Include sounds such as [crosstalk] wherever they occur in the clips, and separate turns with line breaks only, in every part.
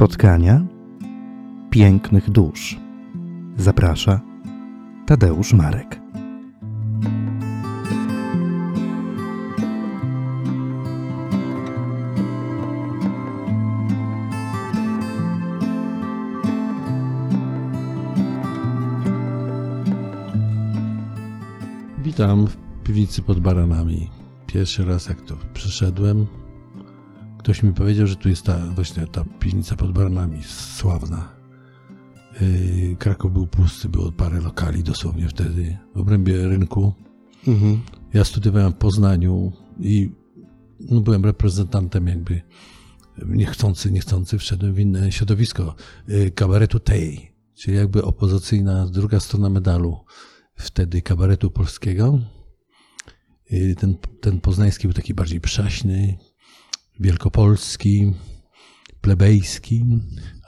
spotkania pięknych dusz. Zaprasza Tadeusz Marek.
Witam w piwnicy pod baranami. Pierwszy raz jak to przyszedłem, ktoś mi powiedział, że tu jest ta właśnie ta piwnica pod baranami, sławna. Yy, Kraków był pusty, było parę lokali dosłownie wtedy w obrębie rynku.
Mhm.
Ja studiowałem w Poznaniu i no, byłem reprezentantem jakby niechcący, niechcący wszedłem w inne środowisko yy, kabaretu tej, czyli jakby opozycyjna druga strona medalu wtedy kabaretu polskiego. Yy, Ten, ten poznański był taki bardziej przaśny, wielkopolski, plebejski,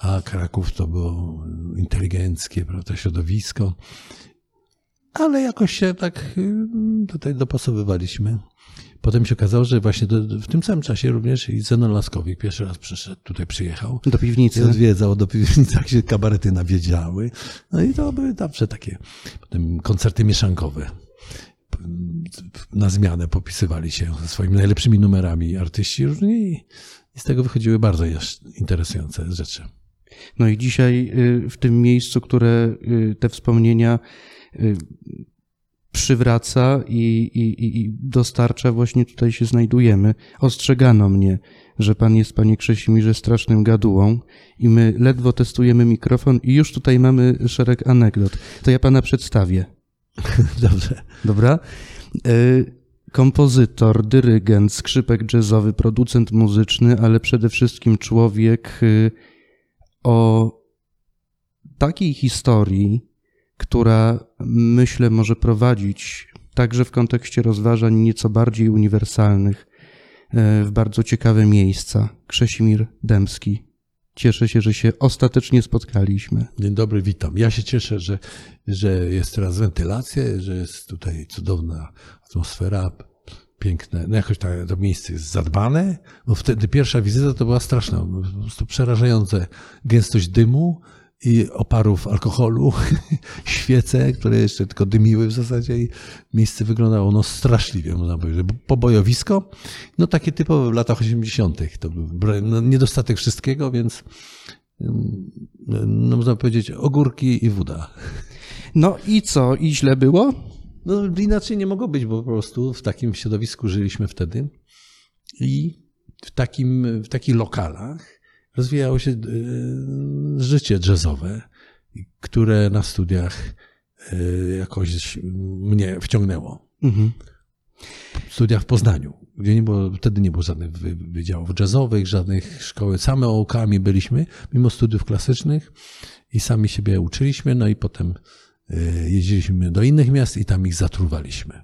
a Kraków to było inteligenckie, prawda, środowisko. Ale jakoś się tak yy, tutaj dopasowywaliśmy. Potem się okazało, że właśnie do, w tym samym czasie również i Zenon Laskowik pierwszy raz przyszedł, tutaj przyjechał.
Do piwnicy.
odwiedzał do piwnicy, jak się kabarety nawiedziały. No i to były zawsze takie potem koncerty mieszankowe. Na zmianę popisywali się ze swoimi najlepszymi numerami artyści różni i- z tego wychodziły bardzo interesujące rzeczy.
No i dzisiaj y, w tym miejscu, które y, te wspomnienia y, przywraca i, i, i- dostarcza, właśnie tutaj się znajdujemy. Ostrzegano mnie, że pan jest, panie Krzesimirze, strasznym gadułą i my ledwo testujemy mikrofon i już tutaj mamy szereg anegdot. To ja pana przedstawię. [laughs]
Dobrze.
Dobra? Y, Kompozytor, dyrygent, skrzypek jazzowy, producent muzyczny, ale przede wszystkim człowiek y, o takiej historii, która myślę może prowadzić także w kontekście rozważań nieco bardziej uniwersalnych y, w bardzo ciekawe miejsca. Krzesimir Dębski. Cieszę się, że się ostatecznie spotkaliśmy.
Dzień dobry, witam. Ja się cieszę, że, że jest teraz wentylacja, że jest tutaj cudowna atmosfera, piękne. No jakoś ta, to miejsce jest zadbane, bo wtedy pierwsza wizyta to była straszna, po prostu przerażające. Gęstość dymu i oparów alkoholu, [laughs] świece, które jeszcze tylko dymiły w zasadzie i miejsce wyglądało no straszliwie, można powiedzieć. Pobojowisko, no takie typowe w latach 80. To był no, niedostatek wszystkiego, więc no można powiedzieć, ogórki i woda.
No i co? I źle było?
No inaczej nie mogło być, bo po prostu w takim środowisku żyliśmy wtedy i w, takim, w takich lokalach rozwijało się e, życie jazzowe, które na studiach e, jakoś mnie wciągnęło.
Mhm.
Studia w Poznaniu, gdzie nie było, wtedy nie było żadnych wy- wydziałów jazzowych, żadnych szkoły. Same ołkami byliśmy, mimo studiów klasycznych i sami siebie uczyliśmy, no i potem e, jeździliśmy do innych miast i tam ich zatruwaliśmy.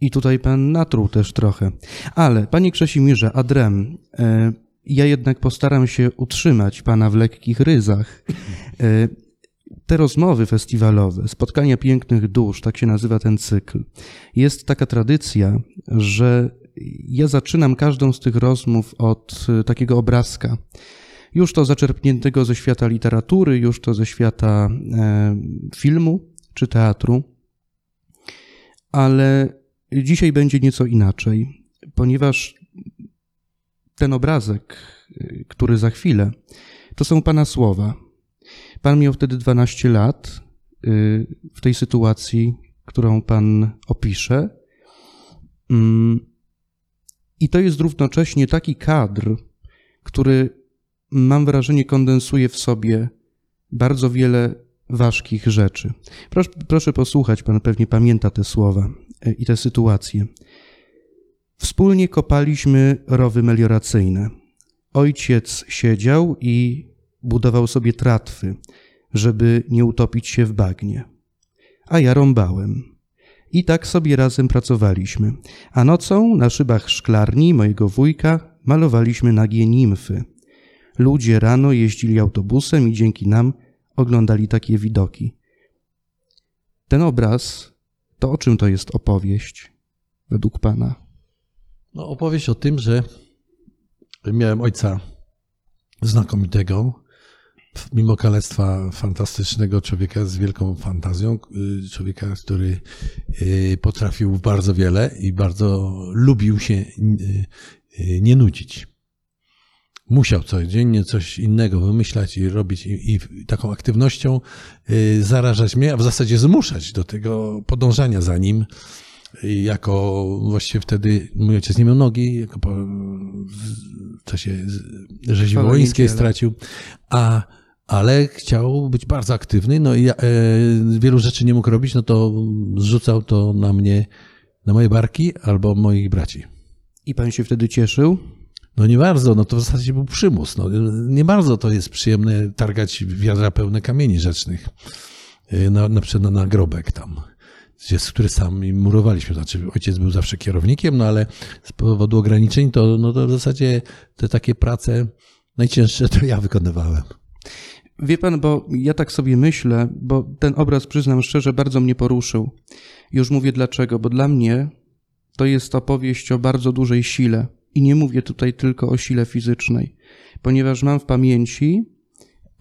I tutaj pan natruł też trochę. Ale, panie Krzesimirze, adrem, ja jednak postaram się utrzymać pana w lekkich ryzach. E, te rozmowy festiwalowe, spotkania pięknych dusz, tak się nazywa ten cykl, jest taka tradycja, że ja zaczynam każdą z tych rozmów od e, takiego obrazka. Już to zaczerpniętego ze świata literatury, już to ze świata e, filmu czy teatru. Ale dzisiaj będzie nieco inaczej, ponieważ ten obrazek, y, który za chwilę, to są pana słowa. Pan miał wtedy 12 lat y, w tej sytuacji, którą pan opisze. Mm, I to jest równocześnie taki kadr, który mam wrażenie kondensuje w sobie bardzo wiele ważkich rzeczy. Proszę, proszę posłuchać, pan pewnie pamięta te słowa e, i te sytuacje. Wspólnie kopaliśmy rowy melioracyjne. Ojciec siedział i budował sobie tratwy, żeby nie utopić się w bagnie. A ja rąbałem. I tak sobie razem pracowaliśmy. A nocą na szybach szklarni mojego wujka malowaliśmy nagie nimfy. Ludzie rano jeździli autobusem i dzięki nam oglądali takie widoki. Ten obraz, to o czym to jest opowieść, według pana?
No, opowieść o tym, że miałem ojca znakomitego, mimo kalectwa fantastycznego człowieka z wielką fantazją, y, człowieka, który y, potrafił bardzo wiele i bardzo lubił się y, nie nudzić. Musiał codziennie coś innego wymyślać i robić i, i taką aktywnością zarażać mnie, a w zasadzie zmuszać do tego podążania za nim. I jako właściwie wtedy mój ojciec nie miał nogi, jako po, w czasie rzezi wołyńskiej
niedziela.
stracił, a, ale chciał być bardzo aktywny, no i ja, e, wielu rzeczy nie mógł robić, no to zrzucał to na mnie, na moje barki albo moich braci.
I pan się wtedy cieszył?
No nie bardzo, no to w zasadzie był przymus. No, nie bardzo to jest przyjemne targać wiadra pełne kamieni rzecznych. Yy, Na, na przykład na nagrobek tam, z który sami murowaliśmy. Znaczy ojciec był zawsze kierownikiem, no ale z powodu ograniczeń to, no to w zasadzie te takie prace najcięższe to ja wykonywałem.
Wie pan, bo ja tak sobie myślę, bo ten obraz, przyznam szczerze, bardzo mnie poruszył. Już mówię dlaczego, bo dla mnie to jest opowieść o bardzo dużej sile. I nie mówię tutaj tylko o sile fizycznej, ponieważ mam w pamięci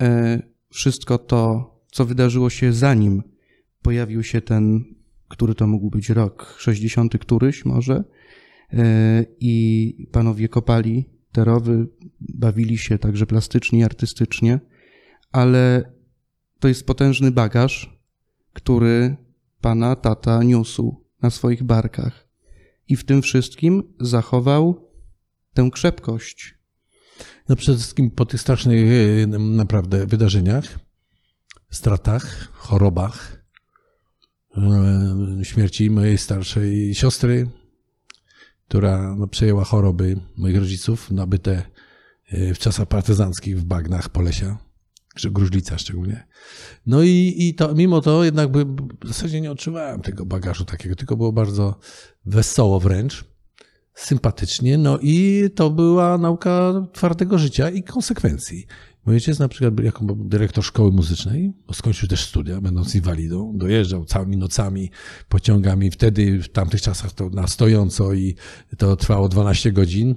e, wszystko to, co wydarzyło się zanim pojawił się ten, który to mógł być rok, 60 któryś może, e, i panowie kopali te rowy, bawili się także plastycznie, artystycznie ale to jest potężny bagaż, który pana tata niósł na swoich barkach. I w tym wszystkim zachował tę krzepkość.
No przede wszystkim po tych strasznych e, naprawdę wydarzeniach, stratach, chorobach, śmierci mojej starszej siostry, która no, przejęła choroby moich rodziców nabyte e, w czasach partyzanckich w bagnach Polesia, Gruźlica szczególnie. No i, i to, mimo to jednak by, w zasadzie nie odczuwałem tego bagażu takiego, tylko było bardzo wesoło wręcz sympatycznie, no i to była nauka twardego życia i konsekwencji. Mój ojciec na przykład jako dyrektor szkoły muzycznej, skończył też studia, będąc inwalidą, dojeżdżał całymi nocami pociągami, wtedy w tamtych czasach to na stojąco i to trwało 12 godzin.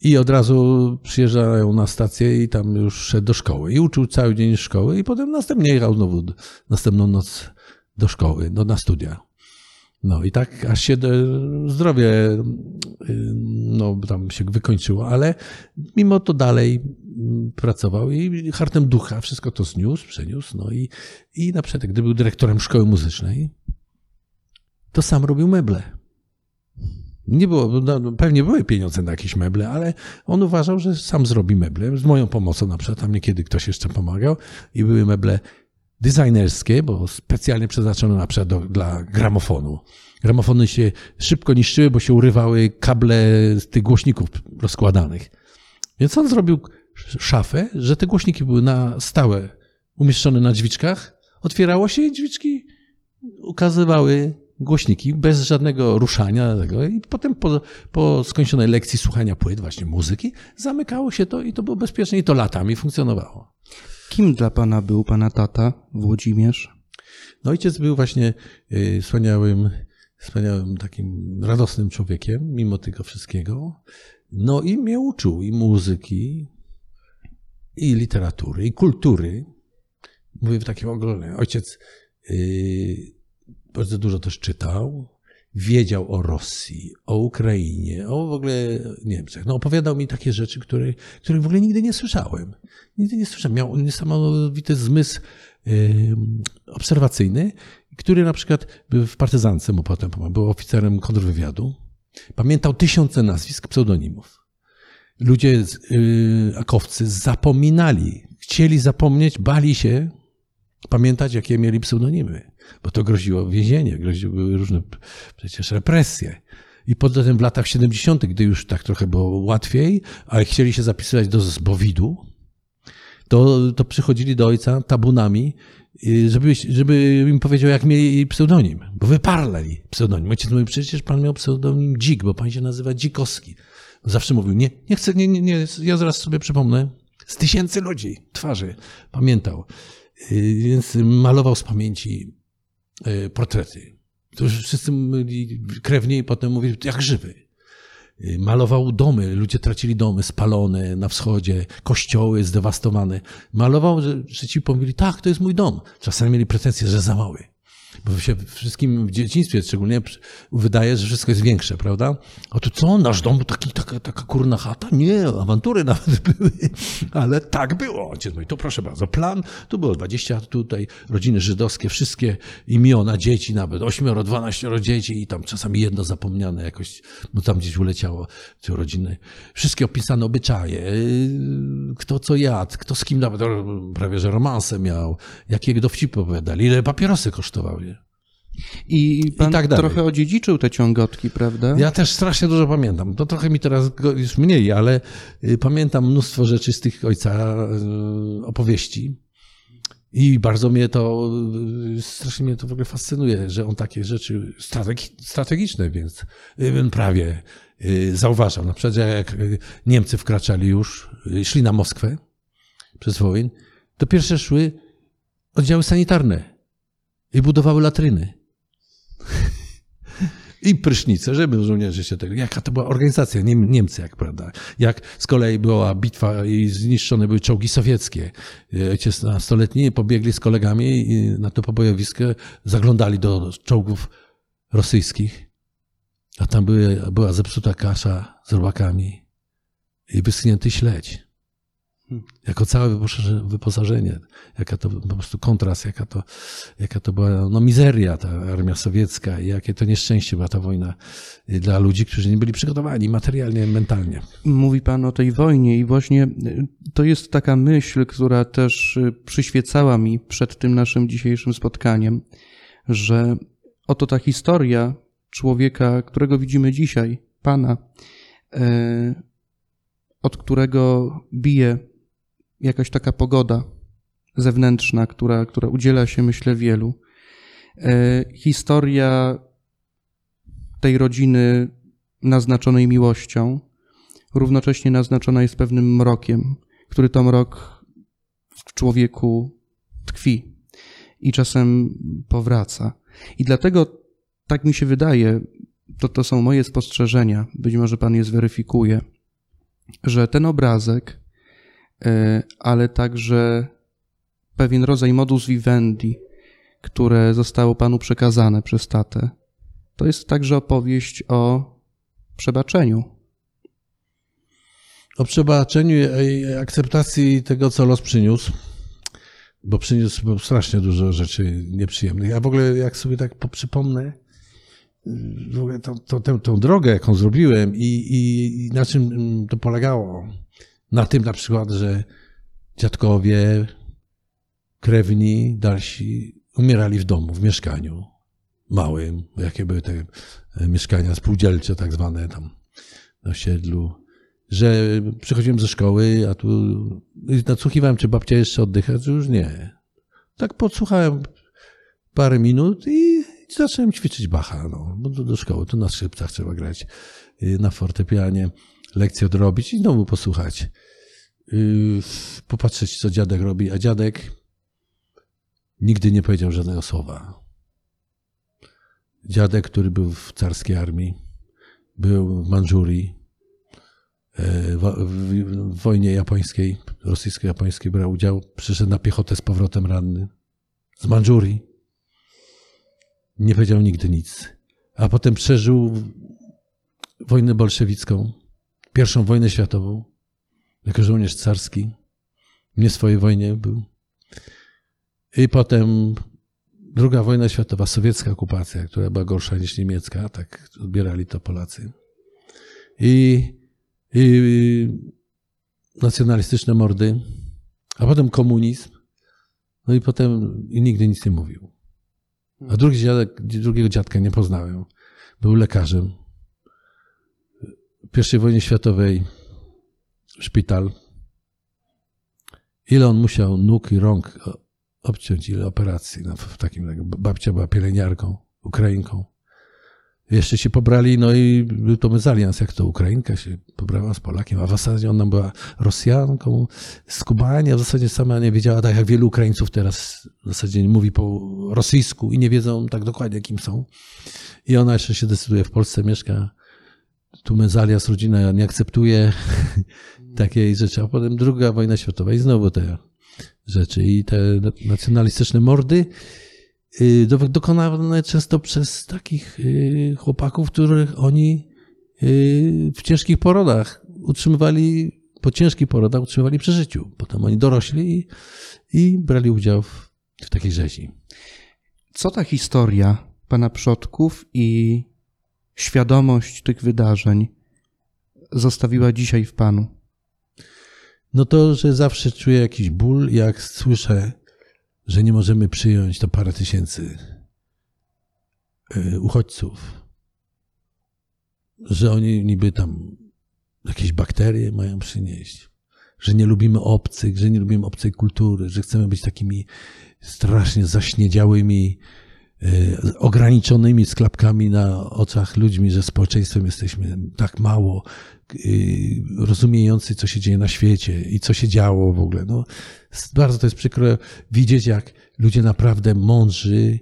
I od razu przyjeżdżają na stację i tam już szedł do szkoły. I uczył cały dzień szkoły i potem następnie jechał znowu następną noc do szkoły, no, na studia. No i tak aż się zdrowie y, no, tam się wykończyło, ale mimo to dalej pracował i hartem ducha wszystko to zniósł, przeniósł. No i, i na przykład, gdy był dyrektorem szkoły muzycznej, to sam robił meble. Nie było, no, no, pewnie były pieniądze na jakieś meble, ale on uważał, że sam zrobi meble. Z moją pomocą na przykład, tam niekiedy ktoś jeszcze pomagał i były meble designerskie, bo specjalnie przeznaczone na przykład do, dla gramofonu. Gramofony się szybko niszczyły, bo się urywały kable z tych głośników rozkładanych. Więc on zrobił szafę, że te głośniki były na stałe umieszczone na drzwiczkach. Otwierało się i drzwiczki ukazywały głośniki bez żadnego ruszania tego. I potem po, po skończonej lekcji słuchania płyt, właśnie muzyki, zamykało się to i to było bezpieczne i to latami funkcjonowało.
Kim dla pana był pana tata, Włodzimierz?
No ojciec był właśnie y, wspaniałym, wspaniałym takim radosnym człowiekiem, mimo tego wszystkiego. No i mnie uczył i muzyki, i literatury, i kultury. Mówię w takim ogólnym. Ojciec y, bardzo dużo też czytał, wiedział o Rosji, o Ukrainie, o w ogóle Niemczech. No opowiadał mi takie rzeczy, które, których w ogóle nigdy nie słyszałem. Nigdy nie słyszałem. Miał niesamowity zmysł y, obserwacyjny, który na przykład był w partyzance mu potem był oficerem kontrwywiadu. Pamiętał tysiące nazwisk, pseudonimów. Ludzie, z- y, akowcy zapominali, chcieli zapomnieć, bali się pamiętać, jakie mieli pseudonimy, bo to groziło więzienie, groziły różne przecież represje. I potem w latach 70., gdy już tak trochę było łatwiej, ale chcieli się zapisywać do zbowidu, to, to przychodzili do ojca tabunami, y, żeby, żeby im powiedział, jak mieli pseudonim, bo wyparlali pseudonim. Ojciec mówi, przecież pan miał pseudonim Dzik, bo pan się nazywa Dzikowski. Zawsze mówił, nie, nie chcę, nie, nie, nie, ja zaraz sobie przypomnę. Z tysięcy ludzi, twarzy, pamiętał. Y, Więc malował z pamięci y, portrety. To już wszyscy byli krewni i potem mówili, jak żywy. Y, Malował domy, ludzie tracili domy spalone na wschodzie, kościoły zdewastowane. Malował, że, że ci pomyśleli, tak, to jest mój dom. Czasami mieli pretensje, że za mały. Bo się wszystkim w dzieciństwie szczególnie wydaje, że wszystko jest większe, prawda? A tu co, nasz dom taki, taka, taka kurna chata? Nie, awantury [laughs] nawet były, ale tak było. Ojciec mówi, to proszę bardzo, plan, tu było 20 tutaj, rodziny żydowskie, wszystkie imiona, dzieci nawet, 8, 12 dzieci i tam czasami jedno zapomniane jakoś, bo tam gdzieś uleciało, te rodziny. Wszystkie opisane obyczaje, yy, kto co jadł, kto z kim nawet prawie, że romanse miał, jakie dowcipy opowiadali, ile papierosy kosztowały.
I pan
tak dalej.
trochę odziedziczył te ciągotki, prawda?
Ja też strasznie dużo pamiętam. To trochę mi teraz już mniej, ale y, pamiętam mnóstwo rzeczy z tych ojca y, opowieści. I bardzo mnie to, y, strasznie mnie to w ogóle fascynuje, że on takie rzeczy strategi- strategiczne, więc prawie zauważał. Na przykład, jak Niemcy wkraczali już, szli na Moskwę przez wojen, to pierwsze szły oddziały sanitarne i budowały latryny. I prysznice, żeby żołnierze się tego. Jaka to była organizacja, Niem, Niemcy, jak prawda. Jak z kolei była bitwa i zniszczone były czołgi sowieckie. Ojciec na stoletni pobiegli z kolegami na to pobojowisko, zaglądali do czołgów rosyjskich, a tam były, była zepsuta kasza z robakami i wyschnięty śledź. Jako całe wyposaże- wyposażenie, jaka to po prostu kontrast, jaka to, jaka to była no, mizeria ta armia sowiecka i jakie to nieszczęście była ta wojna y, dla ludzi, którzy nie byli przygotowani materialnie, mentalnie.
Mówi Pan o tej wojnie i właśnie y, to jest taka myśl, która też y, przyświecała mi przed tym naszym dzisiejszym spotkaniem, że oto ta historia człowieka, którego widzimy dzisiaj, Pana, e, od którego bije jakaś taka pogoda zewnętrzna, która, która udziela się, myślę, wielu. E, Historia tej rodziny naznaczonej miłością, równocześnie naznaczona jest pewnym mrokiem, który to mrok w człowieku tkwi i czasem powraca. I dlatego tak mi się wydaje, to, to są moje spostrzeżenia, być może Pan je zweryfikuje, że ten obrazek, ale także pewien rodzaj modus vivendi, które zostało Panu przekazane przez tatę, to jest także opowieść o przebaczeniu,
O przebaczeniu i akceptacji tego, co los przyniósł, bo przyniósł strasznie dużo rzeczy nieprzyjemnych. Ja w ogóle, jak sobie tak poprzypomnę, w ogóle tą, tą, tę, tą drogę, jaką zrobiłem i, i, i na czym mm, to polegało. Na tym na przykład, że dziadkowie, krewni, dalsi umierali w domu, w mieszkaniu małym, jakie były te e, mieszkania spółdzielcze tak zwane tam na osiedlu, że przychodziłem ze szkoły, a tu nadsłuchiwałem, czy babcia jeszcze oddycha, czy już nie. Tak podsłuchałem parę minut i zacząłem ćwiczyć Bacha, no, bo do, do szkoły, tu na skrzypcach trzeba grać, y, na fortepianie, lekcje odrobić i znowu posłuchać. Yy, Popatrzeć, co dziadek robi, a dziadek nigdy nie powiedział żadnego słowa. Dziadek, który był w carskiej armii, był w Mandżurii, e, w wojnie japońskiej, rosyjsko-japońskiej brał udział, przyszedł na piechotę z powrotem ranny z Mandżurii. Nie powiedział nigdy nic. A potem przeżył wojnę bolszewicką, pierwszą wojnę światową, jako żołnierz carski. Nie swojej wojnie był. I potem druga wojna światowa, sowiecka okupacja, która była gorsza niż niemiecka, tak odbierali to Polacy. I, i nacjonalistyczne mordy, a potem komunizm, no i potem i nigdy nic nie mówił. A drugi dziadek, drugiego dziadka nie poznałem. Był lekarzem. I wojnie światowej szpital. Ile on musiał nóg i rąk obciąć, ile operacji. No, w takim, tak, babcia była pielęgniarką, Ukrainką. Jeszcze się pobrali, no i był to mezalians, jak to Ukrainka się pobrała z Polakiem, a w zasadzie ona była Rosjanką z Kubania, w zasadzie sama nie wiedziała, tak jak wielu Ukraińców teraz w zasadzie mówi po rosyjsku i nie wiedzą tak dokładnie, kim są. I ona jeszcze się decyduje, w Polsce mieszka, tu mezalias rodzina nie akceptuje [laughs] takiej rzeczy, a potem druga wojna światowa i znowu te rzeczy i te nacjonalistyczne mordy y, do- dokonane często przez takich y, chłopaków, których oni y, w ciężkich porodach utrzymywali, po ciężkich porodach utrzymywali przy życiu. Potem oni dorośli i, i brali udział w, w takiej rzezi.
Co ta historia pana przodków i świadomość tych wydarzeń zostawiła dzisiaj w panu?
No to, że zawsze czuję jakiś ból, jak słyszę, że nie możemy przyjąć to parę tysięcy y, uchodźców. Że oni niby tam jakieś bakterie mają przynieść. Że nie lubimy obcych, że nie lubimy obcej kultury, że chcemy być takimi strasznie zaśniedziałymi, ograniczonymi sklapkami na oczach ludźmi, że społeczeństwem jesteśmy tak mało y, rozumiejący, co się dzieje na świecie i co się działo w ogóle. No, bardzo to jest przykro widzieć, jak ludzie naprawdę mądrzy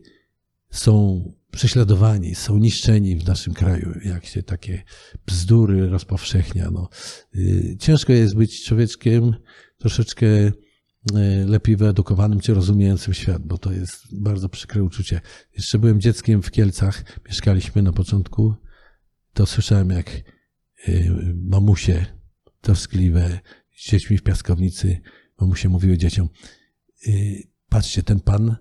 są prześladowani, są niszczeni w naszym kraju, jak się takie bzdury rozpowszechnia. No. Y, Ciężko jest być człowieczkiem troszeczkę y, lepiej wyedukowanym czy rozumiejącym świat, bo to jest bardzo przykre uczucie. Jeszcze byłem dzieckiem w Kielcach, mieszkaliśmy na początku, to słyszałem jak y, mamusie troskliwe z dziećmi w piaskownicy, mamusie mówiły dzieciom, y, patrzcie, ten pan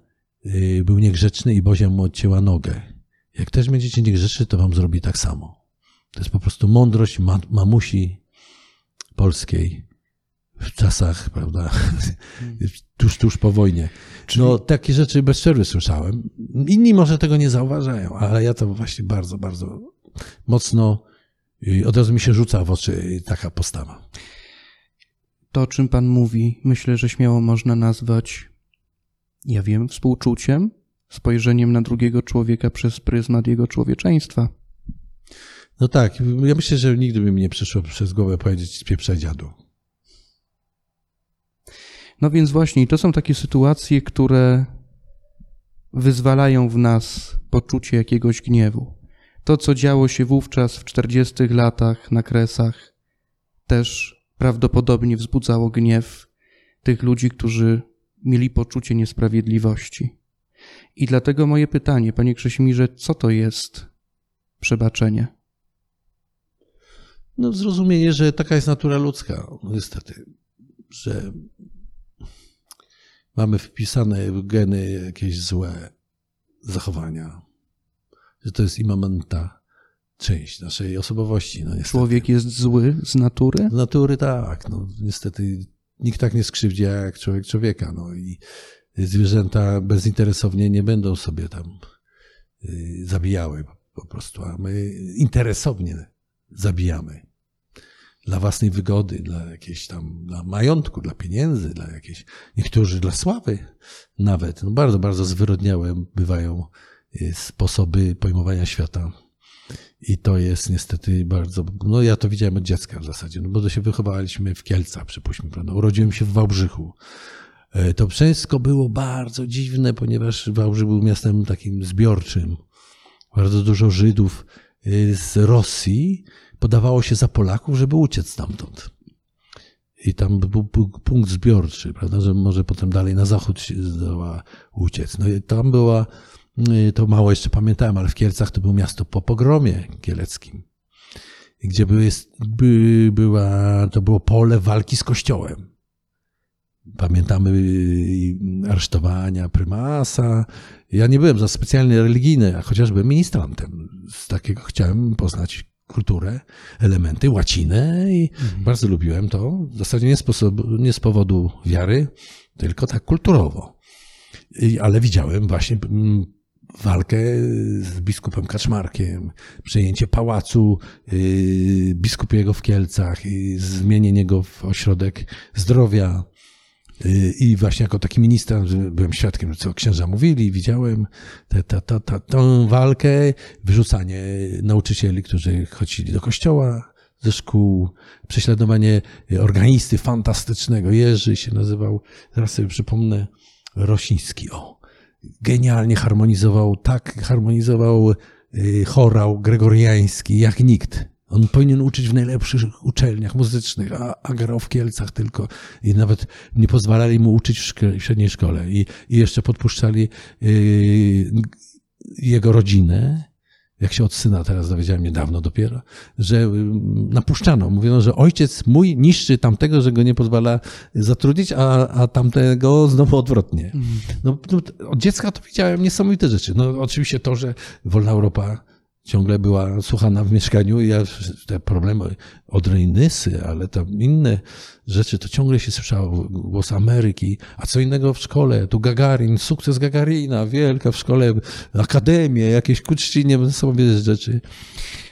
y, był niegrzeczny i Bozia mu odcięła nogę. Jak też będziecie niegrzeczni, to wam zrobi tak samo. To jest po prostu mądrość ma- mamusi polskiej w czasach, prawda, [laughs] tuż, tuż po wojnie. No, takie rzeczy bez przerwy słyszałem. Inni może tego nie zauważają, ale ja to właśnie bardzo, bardzo mocno i od razu mi się rzuca w oczy taka postawa.
To, o czym pan mówi, myślę, że śmiało można nazwać, ja wiem, współczuciem, spojrzeniem na drugiego człowieka przez pryzmat jego człowieczeństwa.
No tak, ja myślę, że nigdy by mi nie przyszło przez głowę powiedzieć spieprzaj dziadu.
No więc właśnie, to są takie sytuacje, które wyzwalają w nas poczucie jakiegoś gniewu. To, co działo się wówczas w 40 latach na Kresach, też prawdopodobnie wzbudzało gniew tych ludzi, którzy mieli poczucie niesprawiedliwości. I dlatego moje pytanie, panie Krześmirze, co to jest przebaczenie?
No zrozumienie, że taka jest natura ludzka, no niestety, że mamy wpisane w geny jakieś złe zachowania, że to jest immanentna część naszej osobowości. No niestety.
Człowiek jest zły z natury?
Z natury tak, no niestety nikt tak nie skrzywdzi jak człowiek człowieka, no i zwierzęta bezinteresownie nie będą sobie tam y, zabijały po prostu, a my interesownie zabijamy. Dla własnej wygody, dla jakiejś tam, dla majątku, dla pieniędzy, dla jakiejś, niektórzy dla sławy nawet. No bardzo, bardzo zwyrodniałe bywają y, sposoby pojmowania świata. I to jest niestety bardzo, no ja to widziałem od dziecka w zasadzie, no bo to się wychowaliśmy w Kielcach, przypuśćmy, prawda? Urodziłem się w Wałbrzychu. E, To wszystko było bardzo dziwne, ponieważ Wałbrzych był miastem takim zbiorczym. Bardzo dużo Żydów y, z Rosji podawało się za Polaków, żeby uciec stamtąd. I tam był, punkt zbiorczy, prawda, że może potem dalej na zachód się zdoła uciec. No i tam była, y, to mało jeszcze pamiętałem, ale w Kielcach to było miasto po pogromie kieleckim, gdzie były, by, była, to było pole walki z kościołem. Pamiętamy y, aresztowania prymasa. Ja nie byłem za specjalnie religijny, a chociaż byłem ministrantem. Z takiego chciałem poznać kulturę, elementy, łacinę i bardzo lubiłem to. W zasadzie nie z, powodu, nie z powodu wiary, tylko tak kulturowo. I, ale widziałem właśnie walkę z biskupem Kaczmarkiem, przejęcie pałacu yy, biskupiego w Kielcach i zmienienie go w ośrodek zdrowia. Yy, I właśnie jako taki minister byłem świadkiem, co księża mówili, widziałem tę ta, ta, ta, tą walkę, wyrzucanie nauczycieli, którzy chodzili do kościoła, ze szkół, prześladowanie organisty fantastycznego, Jerzy się nazywał, zaraz sobie przypomnę, Rosiński, o, genialnie harmonizował, tak harmonizował y, chorał gregoriański jak nikt. On powinien uczyć w najlepszych uczelniach muzycznych, a, a grał w Kielcach tylko. I nawet nie pozwalali mu uczyć w, szko- w średniej szkole. I, I jeszcze podpuszczali yy, jego rodzinę, jak się od syna teraz dowiedziałem niedawno dopiero, że y, napuszczano. Mówiono, że ojciec mój niszczy tamtego, że go nie pozwala zatrudnić, a, a tamtego znowu odwrotnie. No, no, od dziecka to widziałem niesamowite rzeczy. No, oczywiście to, że wolna Europa ciągle była słuchana w mieszkaniu i ja, te problemy od Rejnysy, ale tam inne rzeczy, to ciągle się słyszało głos Ameryki, a co innego w szkole, tu Gagarin, sukces Gagarina, wielka w szkole, akademie, jakieś ku czcinie, niesamowite rzeczy.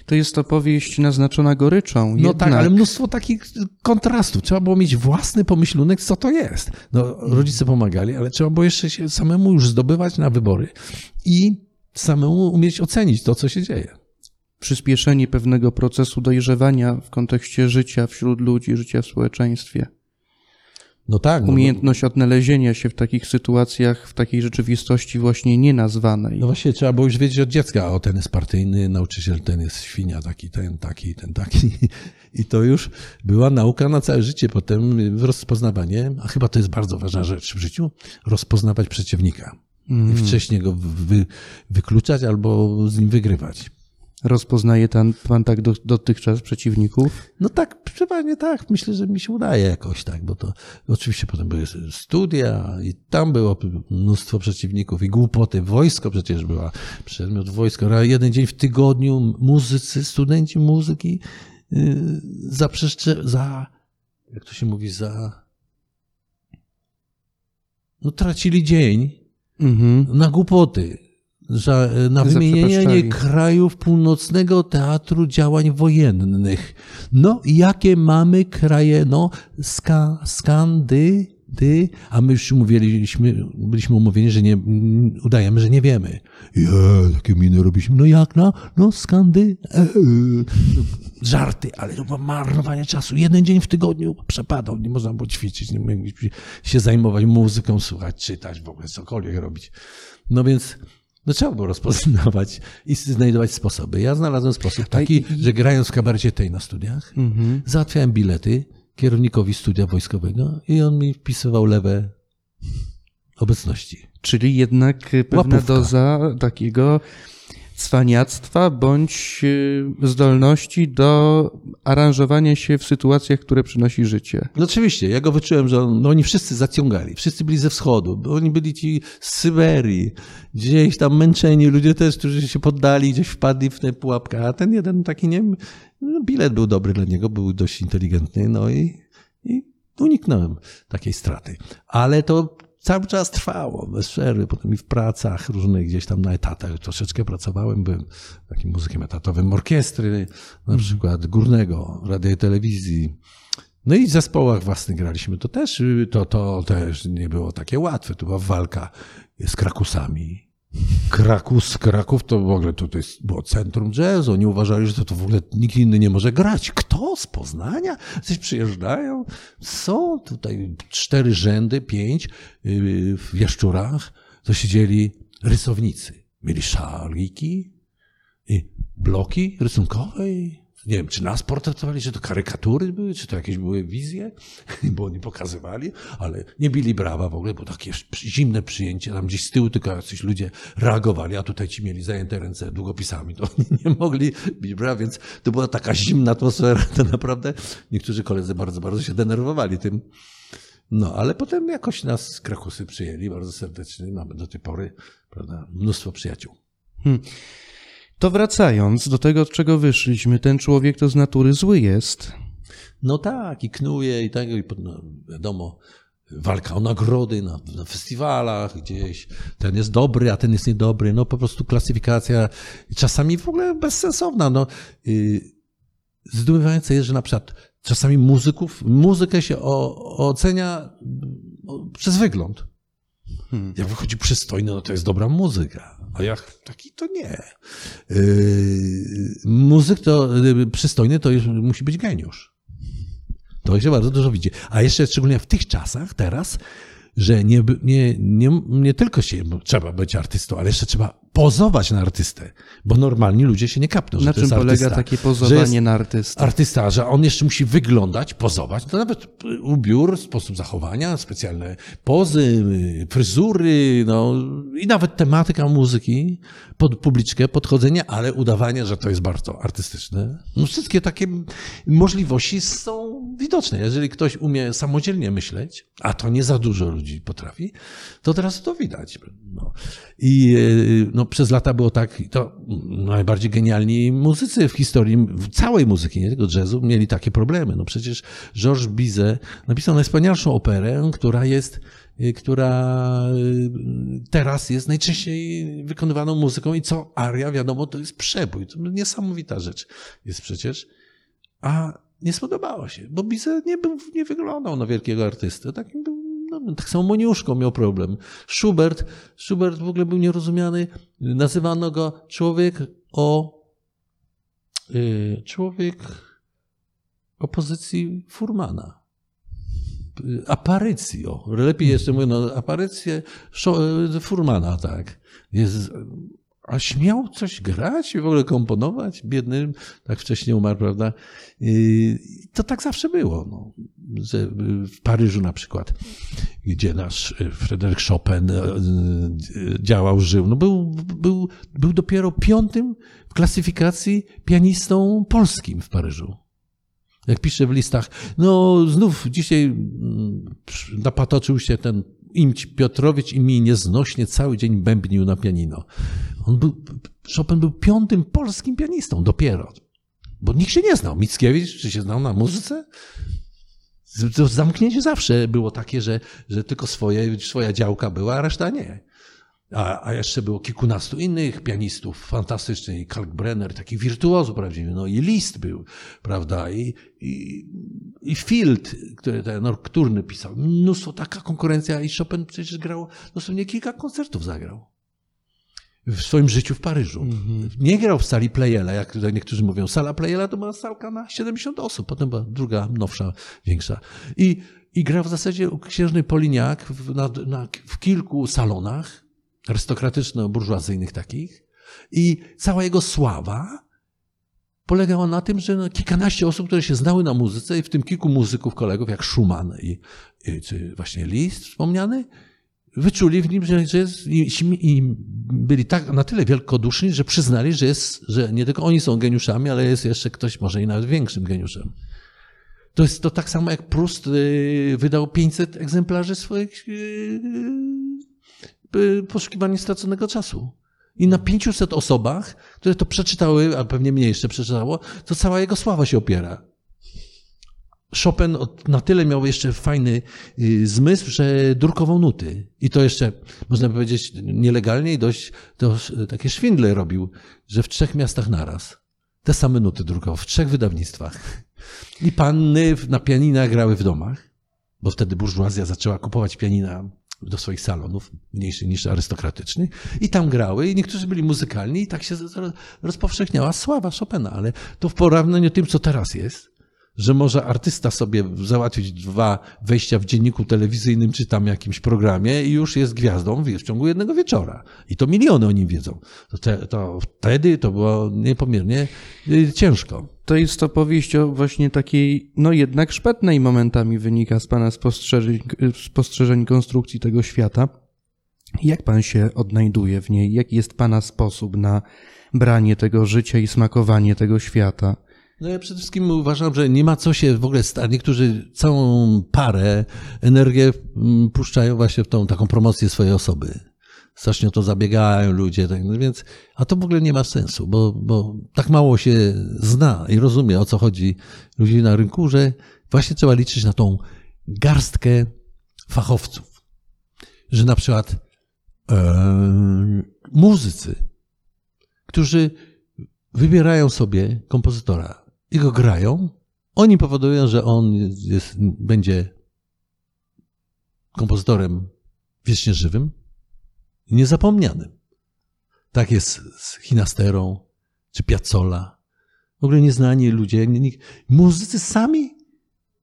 To jest opowieść naznaczona goryczą.
No
jednak...
tak, ale mnóstwo takich kontrastów. Trzeba było mieć własny pomyślunek, co to jest. No, rodzice pomagali, ale trzeba było jeszcze się samemu już zdobywać na wybory i samemu umieć ocenić to, co się dzieje.
Przyspieszenie pewnego procesu dojrzewania w kontekście życia wśród ludzi, życia w społeczeństwie.
No tak. No,
Umiejętność odnalezienia się w takich sytuacjach, w takiej rzeczywistości właśnie nienazwanej.
no właśnie trzeba było już wiedzieć od dziecka, o ten jest partyjny, nauczyciel ten jest świnia, taki, ten, taki, ten, taki. [laughs] I to już była nauka na całe życie. Potem rozpoznawanie, a chyba to jest bardzo ważna rzecz w życiu, rozpoznawać przeciwnika. I wcześniej go wy, wykluczać albo z nim wygrywać.
Rozpoznaje pan, pan tak do, dotychczas przeciwników?
No tak, przeważnie tak. Myślę, że mi się udaje jakoś tak, bo to oczywiście potem były studia i tam było mnóstwo przeciwników i głupoty. Wojsko przecież była, przedmiot wojska. Raz Jeden dzień w tygodniu muzycy, studenci muzyki yy, zaprzeszcze, za, jak to się mówi, za, no tracili dzień
Mhm.
na głupoty. Za, na wymienienie krajów północnego teatru działań wojennych. No, jakie mamy kraje? No, ska, Skandy, ty, a my już mówiliśmy, byliśmy umówieni, że nie, udajemy, że nie wiemy. Je, takie miny robiliśmy. No jak na? No, Skandy. E, e. Żarty, ale to było marnowanie czasu. Jeden dzień w tygodniu przepadał. Nie można było ćwiczyć, nie mogliśmy się zajmować muzyką, słuchać, czytać, w ogóle cokolwiek robić. No więc no trzeba było rozpoznawać i znajdować sposoby. Ja znalazłem sposób taki, że grając w kabarecie tej na studiach,
Mhm.
załatwiałem bilety kierownikowi studia wojskowego i on mi wpisywał lewe obecności.
Czyli jednak pewna
Łapówka.
doza takiego cwaniactwa bądź y, zdolności do aranżowania się w sytuacjach, które przynosi życie.
No oczywiście, ja go wyczułem, że on, no oni wszyscy zaciągali, wszyscy byli ze wschodu, oni byli ci z Syberii, gdzieś tam męczeni, ludzie też, którzy się poddali, gdzieś wpadli w tę pułapkę, a ten jeden taki, nie wiem, no bilet był dobry dla niego, był dość inteligentny, no i, i uniknąłem takiej straty. Ale to cały czas trwało, bez przerwy, potem i w pracach różnych, gdzieś tam na etatach troszeczkę pracowałem, byłem takim muzykiem etatowym orkiestry, na przykład górnego, radia i telewizji, no i w zespołach własnych graliśmy. To też, y, to, to też nie było takie łatwe. To była walka z Krakusami. Krakus, Kraków to w ogóle jest, było centrum jazzu. Oni uważali, że to, to w ogóle nikt inny nie może grać. Kto z Poznania? Coś przyjeżdżają. Są tutaj cztery rzędy, pięć yy, w Jaszczurach. To siedzieli rysownicy. Mieli szaliki i bloki rysunkowe i nie wiem, czy nas portretowali, czy to karykatury były, czy to jakieś były wizje, [laughs] bo oni pokazywali, ale nie bili brawa w ogóle, bo takie zimne przyjęcie, tam gdzieś z tyłu tylko jacyś ludzie reagowali, a tutaj ci mieli zajęte ręce długopisami, to [laughs] oni nie mogli bić brawa, więc to była taka zimna atmosfera, to naprawdę niektórzy koledzy bardzo, bardzo się denerwowali tym. No, ale potem jakoś nas Krakusy przyjęli bardzo serdecznie, mamy do tej pory, prawda, mnóstwo przyjaciół.
To wracając do tego, od czego wyszliśmy, ten człowiek to z natury zły jest.
No tak, i knuje, i tak, i no, wiadomo, walka o nagrody na, na festiwalach gdzieś. Ten jest dobry, a ten jest niedobry. No po prostu klasyfikacja czasami w ogóle bezsensowna. No, yy, zdumiewające jest, że na przykład czasami muzyków, muzykę się o, ocenia o, przez wygląd. Jak wychodzi przystojny, no to jest dobra muzyka. A jak taki, to nie. Yy, muzyk to yy, przystojny to już musi być geniusz. To się bardzo dużo widzi. A jeszcze szczególnie w tych czasach teraz, że nie, nie, nie, nie tylko się trzeba być artystą, ale jeszcze trzeba pozować na artystę, bo normalni ludzie się nie kapną, że
Na
to
czym
jest
polega
artysta.
takie
Że
pozowanie
jest
na artystę?
artysta, że on jeszcze musi wyglądać, pozować, to nawet ubiór, sposób zachowania, specjalne pozy, fryzury, no i nawet tematyka muzyki, pod publiczkę, podchodzenie, ale udawanie, że to jest bardzo artystyczne. No wszystkie takie możliwości są widoczne. Jeżeli ktoś umie samodzielnie myśleć, a to nie za dużo ludzi potrafi, to teraz to widać. No. I e, no, przez lata było tak, to najbardziej genialni muzycy w historii w całej muzyki, nie tylko jazzu, mieli takie problemy. No przecież Georges Bizet napisał najwspanialszą operę, która jest y, która y, teraz jest najczęściej wykonywaną muzyką i co aria, wiadomo, to jest przebój. To niesamowita rzecz jest przecież. A nie spodobało się, bo Bizet nie, był, nie wyglądał na wielkiego artystę. Takim był, no, tak samo Moniuszko miał problem. Schubert, Schubert w ogóle był nierozumiany. Nazywano go człowiek o y, człowiek opozycji Furmana. Y, Aparycji, o. Lepiej jeszcze mówią, no, aparycję y, Furmana, tak. Jest, a śmiał coś grać i w ogóle komponować? Biedny, tak wcześniej umarł, prawda? I to tak zawsze było. No. W Paryżu na przykład, gdzie nasz Fryderyk Chopin e, e, działał, żył, no był, był, był dopiero piątym w klasyfikacji pianistą polskim w Paryżu. Jak pisze w listach, no znów dzisiaj mm, napatoczył się ten Imć Piotrowicz i mi nieznośnie cały dzień bębnił na pianino. On był, Chopin był piątym polskim pianistą dopiero. Bo nikt się nie znał. Mickiewicz, czy się znał na muzyce? To zamknięcie zawsze było takie, że, że tylko swoje, swoja działka była, a reszta nie. A, a jeszcze było kilkunastu innych pianistów fantastycznych, Kalkbrenner, taki wirtuozów prawdziwy, no i Liszt był, prawda, i, i, i Field, który ten nocturny pisał, mnóstwo, taka konkurencja i Chopin przecież grał, dosłownie kilka koncertów zagrał w swoim życiu w Paryżu. Nie grał w sali Pleyela, jak tutaj niektórzy mówią. Sala Pleyela to była salka na 70 osób, potem była druga, nowsza, większa. I, i grał w zasadzie u księżnej Poliniak w, na, na, w kilku salonach, arystokratyczno-burżuazyjnych takich. I cała jego sława polegała na tym, że no, kilkanaście osób, które się znały na muzyce, i w tym kilku muzyków, kolegów, jak Schumann i, i czy właśnie Liszt wspomniany, wyczuli w nim, że, że jest, i, i byli tak na tyle wielkoduszni, że przyznali, że, jest, że nie tylko oni są geniuszami, ale jest jeszcze ktoś może i nawet większym geniuszem. To jest to tak samo jak Proust y, wydał 500 egzemplarzy swoich y, y, poszukiwań straconego czasu. I na 500 osobach, które to przeczytały, a pewnie mniej jeszcze przeczytało, to cała jego sława się opiera. Chopin na tyle miał jeszcze fajny zmysł, że drukował nuty. I to jeszcze, można powiedzieć, nielegalnie i dość to takie szwindle robił, że w trzech miastach naraz te same nuty drukował, w trzech wydawnictwach. I panny na pianina grały w domach, bo wtedy burżuazja zaczęła kupować pianina do swoich salonów, mniejszych niż arystokratycznych, i tam grały, i niektórzy byli muzykalni, i tak się rozpowszechniała sława Chopina, ale to w porównaniu tym, co teraz jest, że może artysta sobie załatwić dwa wejścia w dzienniku telewizyjnym czy tam jakimś programie i już jest gwiazdą w ciągu jednego wieczora. I to miliony o nim wiedzą. To, te, to wtedy to było niepomiernie ciężko.
To jest opowieść o właśnie takiej, no jednak szpetnej momentami wynika z Pana spostrzeżeń, spostrzeżeń konstrukcji tego świata. Jak Pan się odnajduje w niej? Jaki jest Pana sposób na branie tego życia i smakowanie tego świata?
No ja przede wszystkim uważam, że nie ma co się w ogóle stać. Niektórzy całą parę energię puszczają właśnie w tą taką promocję swojej osoby. Strasznie o to zabiegają ludzie, tak, no więc, a to w ogóle nie ma sensu, bo, bo tak mało się zna i rozumie, o co chodzi ludzi na rynku, że właśnie trzeba liczyć na tą garstkę fachowców. Że na przykład muzycy, którzy wybierają sobie kompozytora i go grają, oni powodują, że on jest, będzie kompozytorem wiecznie żywym i niezapomnianym. Tak jest z Chinasterą czy Piazzolla. W ogóle nieznani ludzie, muzycy sami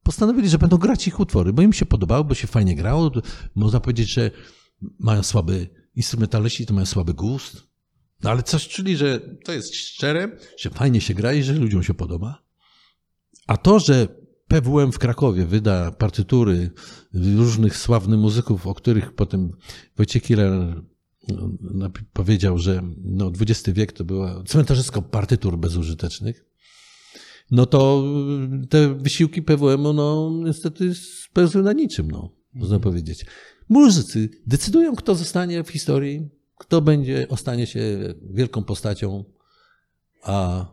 postanowili, że będą grać ich utwory, bo im się podobało, bo się fajnie grało. Można powiedzieć, że mają słaby instrumentaliści, to mają słaby gust. No ale coś, czyli, że to jest szczere, że fajnie się gra i że ludziom się podoba. A to, że PWM w Krakowie wyda partytury różnych sławnych muzyków, o których potem Wojciech Killer no, powiedział, że no, XX wiek to było cmentarzysko partytur bezużytecznych, no to te wysiłki PWM-u no niestety spełzły na niczym, no, można powiedzieć. Muzycy decydują, kto zostanie w historii, kto będzie, ostanie się wielką postacią, a,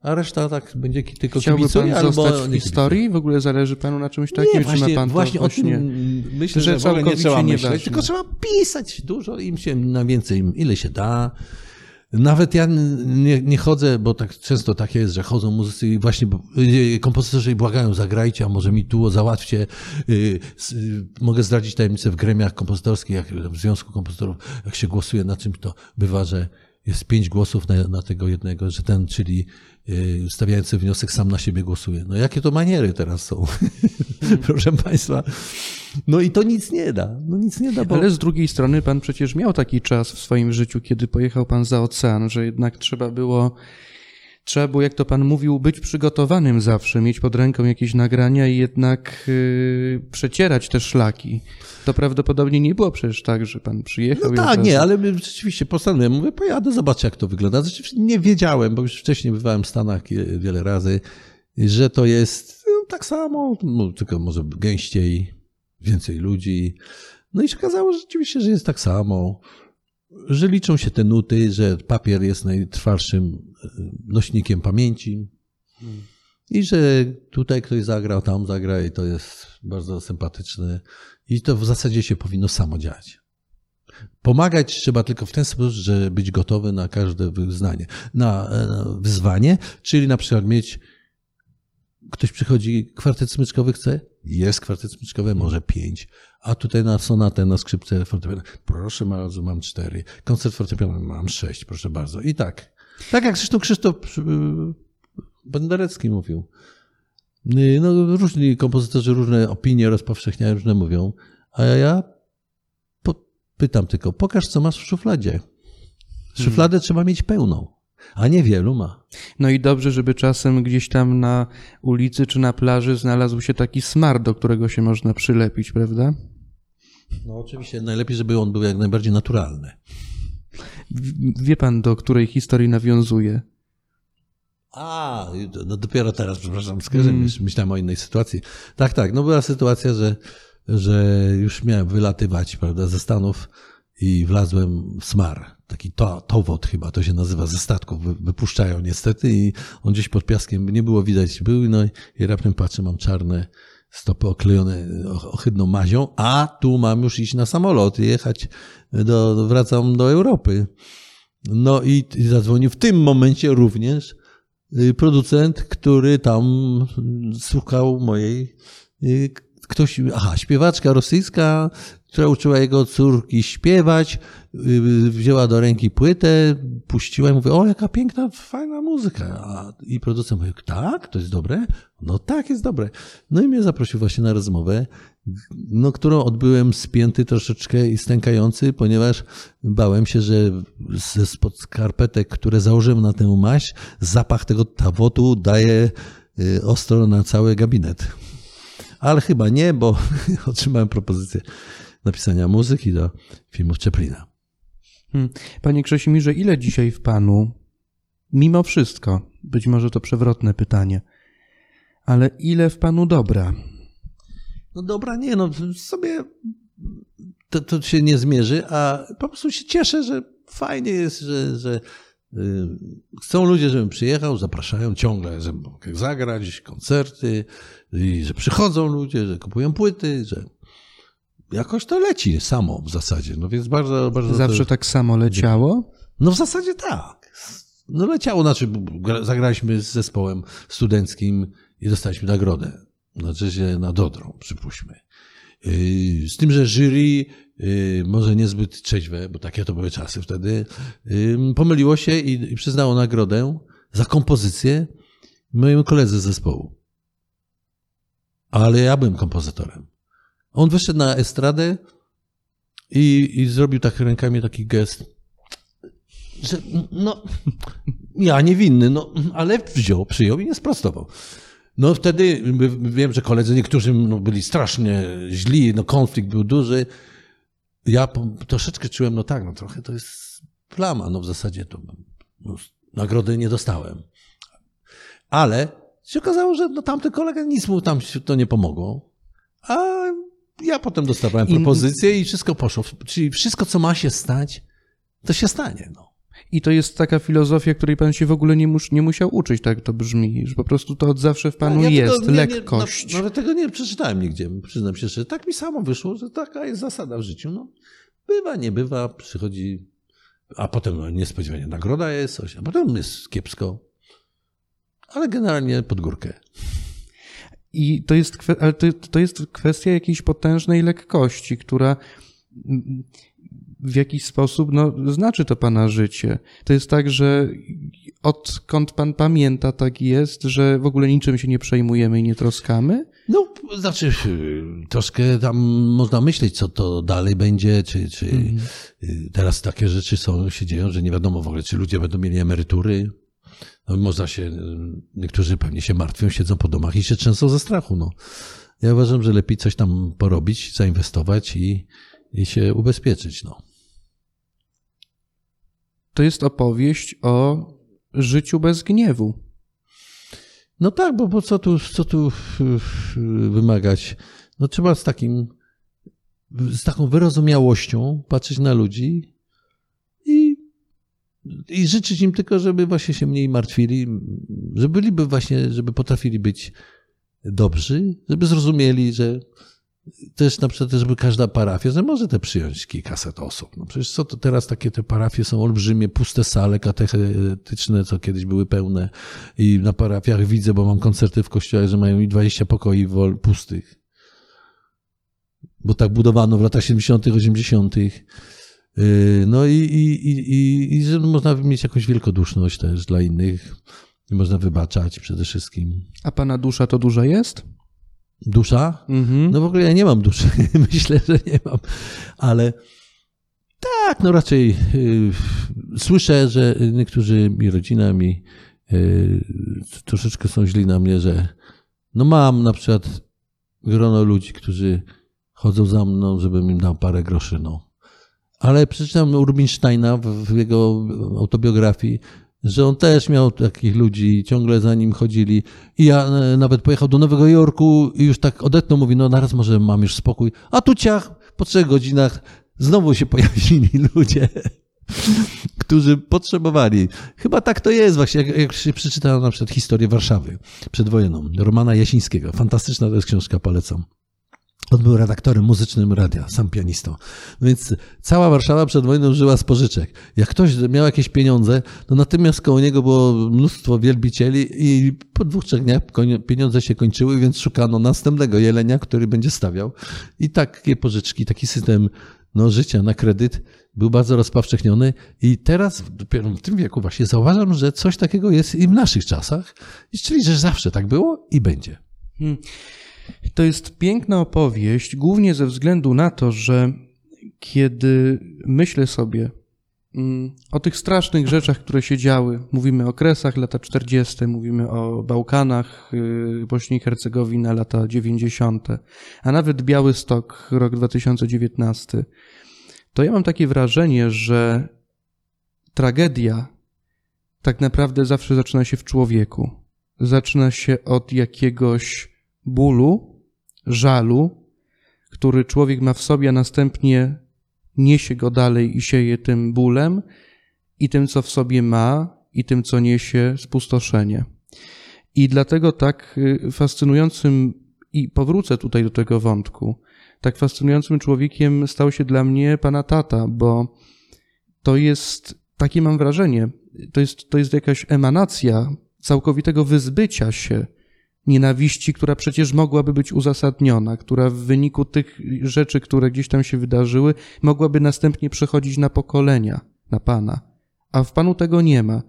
a reszta tak będzie tylko
Chciałby
kibicuje
pan
albo
zostać w
kibicuje.
historii? W ogóle zależy panu na czymś takim?
Nie,
czy
właśnie,
ma pan
właśnie
to
o tym myślę,
że
że, w ogóle nie trzeba myśleć, tylko trzeba pisać dużo, im się na więcej, ile się da. Nawet ja nie, nie chodzę, bo tak często tak jest, że chodzą muzycy i właśnie kompozytorzy i błagają, zagrajcie, a może mi tu załatwcie. Y, y, Mogę zdradzić tajemnicę w gremiach kompozytorskich, jak w Związku Kompozytorów, jak się głosuje na czymś, to bywa, że jest pięć głosów na, na tego jednego, że ten, czyli y, stawiający wniosek sam na siebie głosuje. No jakie to maniery teraz są, [laughs] proszę Państwa. No i to nic nie da, no nic nie da, bo...
Ale z drugiej strony pan przecież miał taki czas w swoim życiu, kiedy pojechał pan za ocean, że jednak trzeba było, trzeba było, jak to pan mówił, być przygotowanym zawsze, mieć pod ręką jakieś nagrania i jednak yy, przecierać te szlaki. To prawdopodobnie nie było przecież tak, że pan przyjechał
No tak, nie, ale rzeczywiście postanowiłem, mówię, pojadę, zobaczę jak to wygląda. Rzeczywiście nie wiedziałem, bo już wcześniej bywałem w Stanach je- wiele razy, że to jest no, tak samo, no, tylko może gęściej, więcej ludzi. No i się okazało że rzeczywiście, że jest tak samo, że liczą się te nuty, że papier jest najtrwalszym e, nośnikiem pamięci. I że tutaj ktoś zagrał, tam zagra i to jest bardzo sympatyczne. I to w zasadzie się powinno samo dziać. Pomagać trzeba tylko w ten sposób, że być gotowy na każde wyznanie, na, e, na wyzwanie, czyli na przykład mieć ktoś przychodzi, kwartet smyczkowy chce? Jest kwartet smyczkowy, może pięć. A tutaj na sonatę, na skrzypce fortepiano. Proszę bardzo, mam cztery. Koncert fortepiano, mam sześć, proszę bardzo. I tak. Tak jak zresztą Krzysztof y, Benderecki mówił. Y, No, różni kompozytorzy różne opinie rozpowszechniają, różne mówią. A ja pytam tylko, pokaż co masz w szufladzie. Szufladę trzeba mieć pełną, a niewielu ma.
No i dobrze, żeby czasem gdzieś tam na ulicy czy na plaży znalazł się taki smar, do którego się można przylepić, prawda?
No oczywiście najlepiej, żeby on był jak najbardziej naturalny.
Wie pan, do której historii nawiązuje?
A, no dopiero teraz, przepraszam, skojarzyłem,
Mm.
myśl- myślałem o innej sytuacji. Tak, tak, no była sytuacja, że, że już miałem wylatywać, prawda, ze Stanów i wlazłem w smar. Taki to, chyba, to się nazywa, ze statków wy- wypuszczają niestety i on gdzieś pod piaskiem, nie było widać, był, no i, raptem patrzę, mam czarne stopy oklejone ohydną mazią, a tu mam już iść na samolot i jechać do, wracam do Europy. No i, i zadzwonił w tym momencie również y, producent, który tam słuchał mojej. y, Ktoś, aha, śpiewaczka rosyjska, która uczyła jego córki śpiewać, y, wzięła do ręki płytę, puściła i mówi, o jaka piękna, fajna muzyka. I producent mówi, tak, to jest dobre? No tak, jest dobre. No i mnie zaprosił właśnie na rozmowę, no, którą odbyłem spięty troszeczkę i stękający, ponieważ bałem się, że ze spod skarpetek, które założyłem na tę maść, zapach tego tawotu daje y, ostro na cały gabinet. Ale chyba nie, bo [laughs] otrzymałem propozycję napisania muzyki do filmów Czeplina.
Hmm. Panie Krześmirze, ile dzisiaj w panu, mimo wszystko, być może to przewrotne pytanie, ale ile w panu dobra?
No dobra, nie, no sobie to, to się nie zmierzy, a po prostu się cieszę, że fajnie jest, że, że y, chcą ludzie, żebym przyjechał, zapraszają ciągle, że mogę zagrać, koncerty, i że przychodzą ludzie, że kupują płyty, że jakoś to leci samo w zasadzie, no więc bardzo, bardzo...
Zawsze tak samo leciało?
No w zasadzie tak. No leciało, znaczy gra- zagraliśmy z zespołem studenckim i dostaliśmy nagrodę. Znaczy się na Dodrą, przypuśćmy. Yy, Z tym, że jury yy, może niezbyt trzeźwe, bo takie to były czasy wtedy, pomyliło się i, i przyznało nagrodę za kompozycję mojemu koledze z zespołu. Ale ja byłem kompozytorem. On wyszedł na estradę i, i zrobił tak rękami taki gest. że no, ja niewinny, no, ale wziął, przyjął i nie sprostował. No wtedy wiem, że koledzy niektórzy no, byli strasznie źli, no konflikt był duży. Ja troszeczkę czułem, no tak, no trochę to jest plama, no w zasadzie to no, nagrody nie dostałem. Ale się okazało, że no, tamten kolega nic mu tam to nie pomogło. A ja potem dostawałem propozycje i wszystko poszło. Czyli wszystko, co ma się stać, to się stanie. No.
I to jest taka filozofia, której pan się w ogóle nie, mus, nie musiał uczyć, tak to brzmi, że po prostu to od zawsze w panu ja jest, tego, nie, lekkość.
Nie, no, nawet tego nie przeczytałem nigdzie, przyznam się, że tak mi samo wyszło, że taka jest zasada w życiu. No, bywa, nie bywa, przychodzi, a potem no, niespodziewanie nagroda jest coś, a potem jest kiepsko, ale generalnie pod górkę.
I to jest, ale to, to jest kwestia jakiejś potężnej lekkości, która w jakiś sposób no, znaczy to pana życie. To jest tak, że odkąd pan pamięta, tak jest, że w ogóle niczym się nie przejmujemy i nie troskamy?
No, znaczy, troszkę tam można myśleć, co to dalej będzie, czy, czy mm. teraz takie rzeczy są, się dzieją, że nie wiadomo w ogóle, czy ludzie będą mieli emerytury. No, można się, niektórzy pewnie się martwią, siedzą po domach i się trzęsą ze strachu. No. Ja uważam, że lepiej coś tam porobić, zainwestować i, i się ubezpieczyć. No.
To jest opowieść o życiu bez gniewu.
No tak, bo, bo co, tu, co tu wymagać? No trzeba z takim, z taką wyrozumiałością patrzeć na ludzi i życzyć im tylko, żeby właśnie się mniej martwili, żeby byliby właśnie, żeby potrafili być dobrzy, żeby zrozumieli, że też na przykład, żeby każda parafia, że może te przyjąć kilkaset osób. No przecież co to teraz takie te parafie są olbrzymie, puste sale katechetyczne, co kiedyś były pełne i na parafiach widzę, bo mam koncerty w kościołach, że mają i 20 pokoi pustych. Bo tak budowano w latach 70., 80. Yy, no i, i, i, i że można mieć jakąś wielkoduszność też dla innych. I można wybaczać przede wszystkim.
A pana dusza to duża jest?
Dusza? Mhm. No w ogóle ja nie mam duszy. [laughs] Myślę, że nie mam. Ale tak, no raczej y, słyszę, że niektórzy, mi rodzina mi y, troszeczkę są źli na mnie, że no mam na przykład grono ludzi, którzy chodzą za mną, żebym im dał parę groszy, no. Ale przeczytam Rubinsteina w, jego autobiografii, że on też miał takich ludzi, ciągle za nim chodzili. I ja e, nawet pojechał do Nowego Jorku i już tak odetnął, mówi, no naraz może mam już spokój. A tu ciach, po trzech godzinach znowu się [laughs] pojawili ludzie, [laughs] którzy potrzebowali. Chyba tak to jest właśnie, jak, jak się przeczytałem na przykład historię Warszawy przedwojenną, Romana Jasińskiego. Fantastyczna to jest książka, polecam. On był redaktorem muzycznym radia, sam pianistą. Więc cała Warszawa przed wojną żyła z pożyczek. Jak ktoś miał jakieś pieniądze, to natychmiast koło niego było mnóstwo wielbicieli i po dwóch, trzech dniach pieniądze się kończyły, więc szukano następnego jelenia, który będzie stawiał. I takie pożyczki, taki system no, życia na kredyt był bardzo rozpowszechniony i teraz dopiero w tym wieku właśnie zauważam, że coś takiego jest i w naszych czasach, czyli że zawsze tak było i będzie. Hmm.
To jest piękna opowieść, głównie ze względu na to, że kiedy myślę sobie mm, o tych strasznych rzeczach, które się działy, mówimy o Kresach lata 40., mówimy o Bałkanach, y, Bośni i Hercegowina lata 90., a nawet Biały Stok, rok 2019, to ja mam takie wrażenie, że tragedia tak naprawdę zawsze zaczyna się w człowieku. Zaczyna się od jakiegoś bólu, żalu, który człowiek ma w sobie, a następnie niesie go dalej i sieje tym bólem i tym, co w sobie ma, i tym, co niesie spustoszenie. I dlatego tak y, fascynującym, i powrócę tutaj do tego wątku, tak fascynującym człowiekiem stał się dla mnie pana tata, bo to jest, takie mam wrażenie, to jest, to jest jakaś emanacja całkowitego wyzbycia się nienawiści, która przecież mogłaby być uzasadniona, która w wyniku tych rzeczy, które gdzieś tam się wydarzyły, mogłaby następnie przechodzić na pokolenia, na Pana. A w Panu tego nie ma.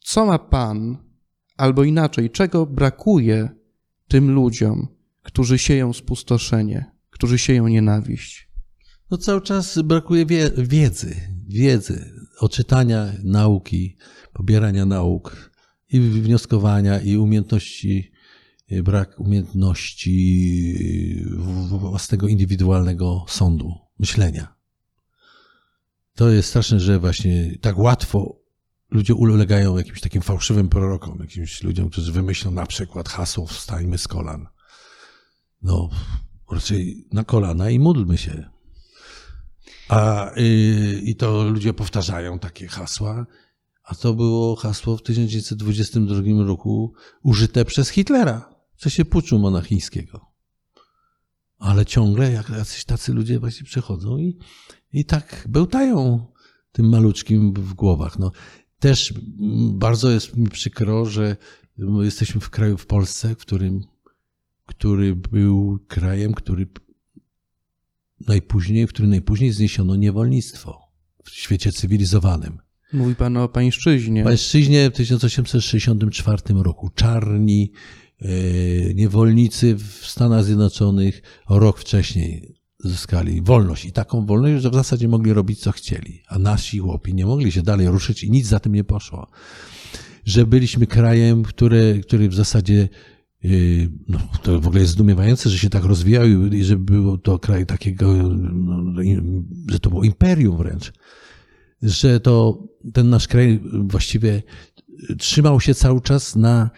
Co ma Pan, albo inaczej, czego brakuje tym ludziom, którzy sieją spustoszenie, którzy sieją nienawiść?
No cały czas brakuje wie wiedzy, wiedzy odczytania nauki, pobierania nauk i wnioskowania i umiejętności, y, brak umiejętności w- własnego indywidualnego sądu, myślenia. To jest straszne, że właśnie tak łatwo ludzie ulegają jakimś takim fałszywym prorokom, jakimś ludziom, którzy wymyślą na przykład hasło wstańmy z kolan. No, raczej na kolana i módlmy się. A, y, I to ludzie powtarzają takie hasła, a to było hasło w 1922 roku użyte przez Hitlera w czasie puczu monachijskiego. Ale ciągle jak jacyś tacy ludzie właśnie przychodzą i, i tak bełtają tym maluczkim w głowach. No, też bardzo jest mi przykro, że my jesteśmy w kraju, w Polsce, w którym, który był krajem, który najpóźniej, w którym najpóźniej zniesiono niewolnictwo w świecie cywilizowanym.
Mówi pan o pańszczyźnie.
Pańszczyźnie w 1864 roku czarni e, niewolnicy w Stanach Zjednoczonych rok wcześniej zyskali wolność. I taką wolność, że w zasadzie mogli robić co chcieli. A nasi chłopi nie mogli się dalej ruszyć i nic za tym nie poszło. Że byliśmy krajem, który, który w zasadzie Yy, no, to w ogóle jest zdumiewające, że się tak rozwijał i że był to kraj takiego, no, że to było imperium wręcz. Że to ten nasz kraj właściwie trzymał się cały czas na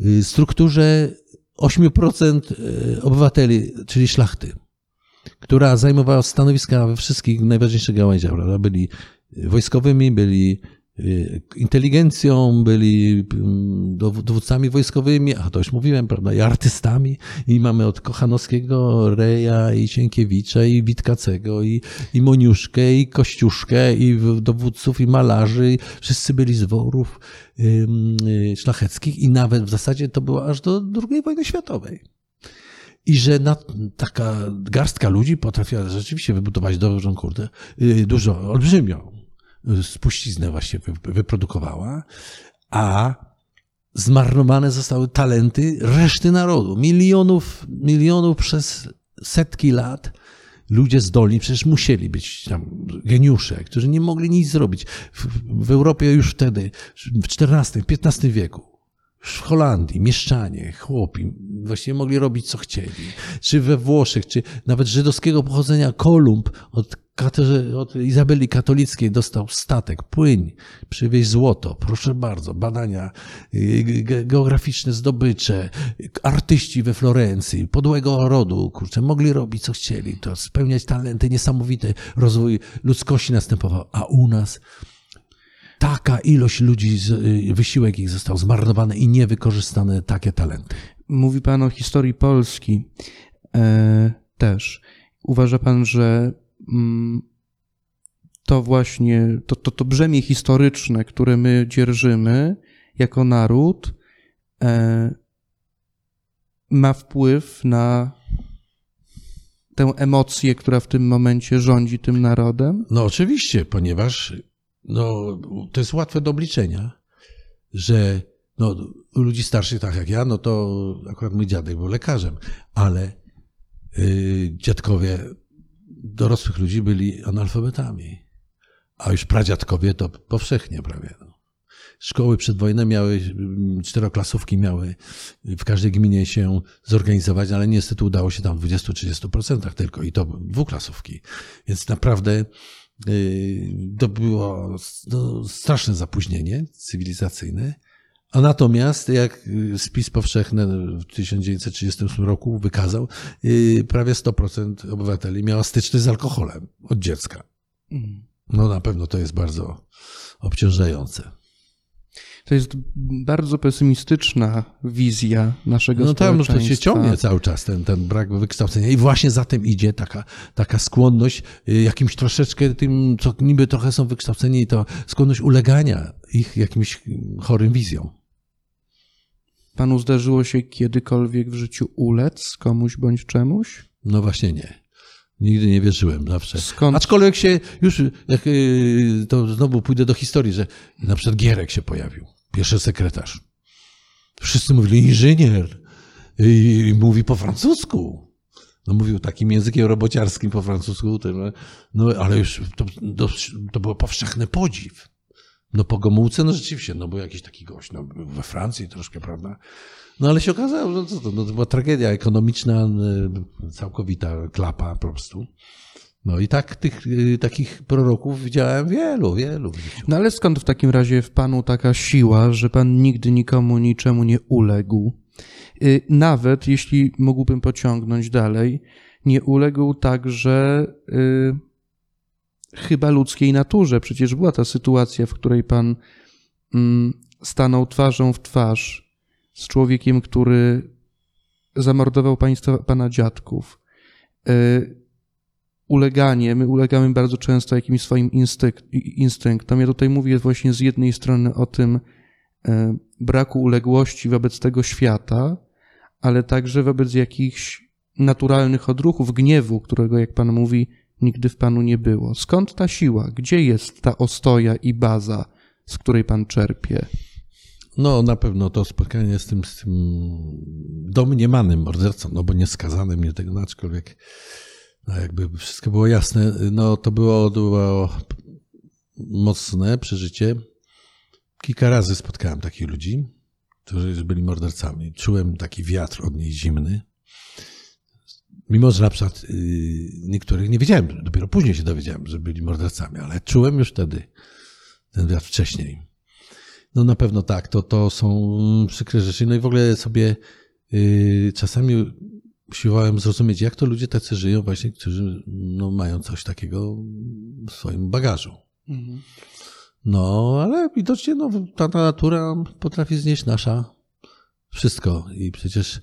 y, strukturze 8% y, obywateli, czyli szlachty, która zajmowała stanowiska we wszystkich najważniejszych gałęziach. Prawda? Byli wojskowymi, byli inteligencją, byli mm, dow- dowódcami wojskowymi, a to już mówiłem, prawda, i artystami. I mamy od Kochanowskiego, Reja, i Sienkiewicza, i Witkacego, i, i Moniuszkę, i Kościuszkę, i dowódców, i malarzy. Wszyscy byli z worów y, szlacheckich i nawet w zasadzie to było aż do II wojny światowej. I że na, taka garstka ludzi potrafiła rzeczywiście wybudować dużą, kurde, y, dużo, olbrzymią spuściznę właśnie wy- wyprodukowała, a zmarnowane zostały talenty reszty narodu. Milionów, milionów przez setki lat ludzie zdolni przecież musieli być tam geniusze, którzy nie mogli nic zrobić. W, w Europie już wtedy, w XIV, XV wieku, w Holandii, mieszczanie, chłopi, właściwie mogli robić co chcieli. Czy we Włoszech, czy nawet żydowskiego pochodzenia Kolumb od, od Izabeli Katolickiej dostał statek, płyń, przywieźć złoto. Proszę bardzo, badania y, ge- geograficzne, zdobycze, artyści we Florencji, podłego rodu, kurczę, mogli robić co chcieli, to spełniać talenty, niesamowity rozwój ludzkości następował. A u nas taka ilość ludzi, y, wysiłek ich został zmarnowany i niewykorzystane takie talenty.
Mówi pan o historii Polski e, też. Uważa pan, że to właśnie, to, to, to brzemię historyczne, które my dzierżymy jako naród, e, ma wpływ na tę emocję, która w tym momencie rządzi tym narodem?
No oczywiście, ponieważ no, to jest łatwe do obliczenia, że no, u ludzi starszych, tak jak ja, no to akurat mój dziadek był lekarzem, ale y, dziadkowie dorosłych ludzi byli analfabetami, a już pradziadkowie to powszechnie prawie. No. Szkoły przedwojenne miały, mm, czteroklasówki miały w każdej gminie się zorganizować, ale niestety udało się tam w 20-30% tylko i to dwuklasówki. Więc naprawdę y, to było no, straszne zapóźnienie cywilizacyjne. A natomiast, jak y, spis powszechny w 1938 roku wykazał, y, prawie 100% obywateli miało styczność z alkoholem od dziecka. No na pewno to jest bardzo obciążające.
To jest bardzo pesymistyczna wizja naszego
No tam to
społeczeństwa.
się ciągnie cały czas ten, ten brak wykształcenia i właśnie za tym idzie taka, taka skłonność y, jakimś troszeczkę tym, co niby trochę są wykształceni, to skłonność ulegania ich jakimś chorym wizjom.
Panu zdarzyło się kiedykolwiek w życiu ulec komuś bądź czemuś?
No właśnie nie. Nigdy nie wierzyłem zawsze.
Skąd?
Aczkolwiek się już, jak, y, to znowu pójdę do historii, że na przykład Gierek się pojawił, pierwszy sekretarz. Wszyscy mówili inżynier i mówi po francusku. No mówił takim językiem robociarskim po francusku, no, no ale już to, to, to było powszechny podziw. No po Gomułce, no rzeczywiście, no był jakiś taki gość, no był we Francji troszkę, prawda? No ale się okazało, że to, no, to była tragedia ekonomiczna, y, całkowita klapa po prostu. No i tak tych y, takich proroków widziałem wielu, wielu.
No ale skąd w takim razie w panu taka siła, że pan nigdy nikomu niczemu nie uległ? Y, Nawet jeśli mógłbym pociągnąć dalej, nie uległ także y, chyba ludzkiej naturze. Przecież była ta sytuacja, w której pan mm, stanął twarzą w twarz z człowiekiem, który zamordował państwa, pana dziadków. Y, uleganie, my ulegamy bardzo często jakimś swoim instynkt, instynktom. Ja tutaj mówię właśnie z jednej strony o tym e, braku uległości wobec tego świata, ale także wobec jakichś naturalnych odruchów, gniewu, którego, jak Pan mówi, nigdy w Panu nie było. Skąd ta siła? Gdzie jest ta ostoja i baza, z której Pan czerpie?
No na pewno to spotkanie z tym, z tym domniemanym mordercą, no bo nie skazanym, nie tego, aczkolwiek no jakby wszystko było jasne, no to było, było mocne przeżycie. Kilka razy spotkałem takich ludzi, którzy byli mordercami. Czułem taki wiatr od niej zimny. Mimo, że na przykład yy, niektórych nie wiedziałem, dopiero później się dowiedziałem, że byli mordercami, ale czułem już wtedy ten wiatr wcześniej. No na pewno tak, to, to są przykre rzeczy. No i w ogóle sobie yy, czasami usiłowałem zrozumieć, jak to ludzie tacy żyją właśnie, którzy no, mają coś takiego w swoim bagażu.
Mhm.
No, ale widocznie no, ta natura potrafi znieść nasza wszystko. I przecież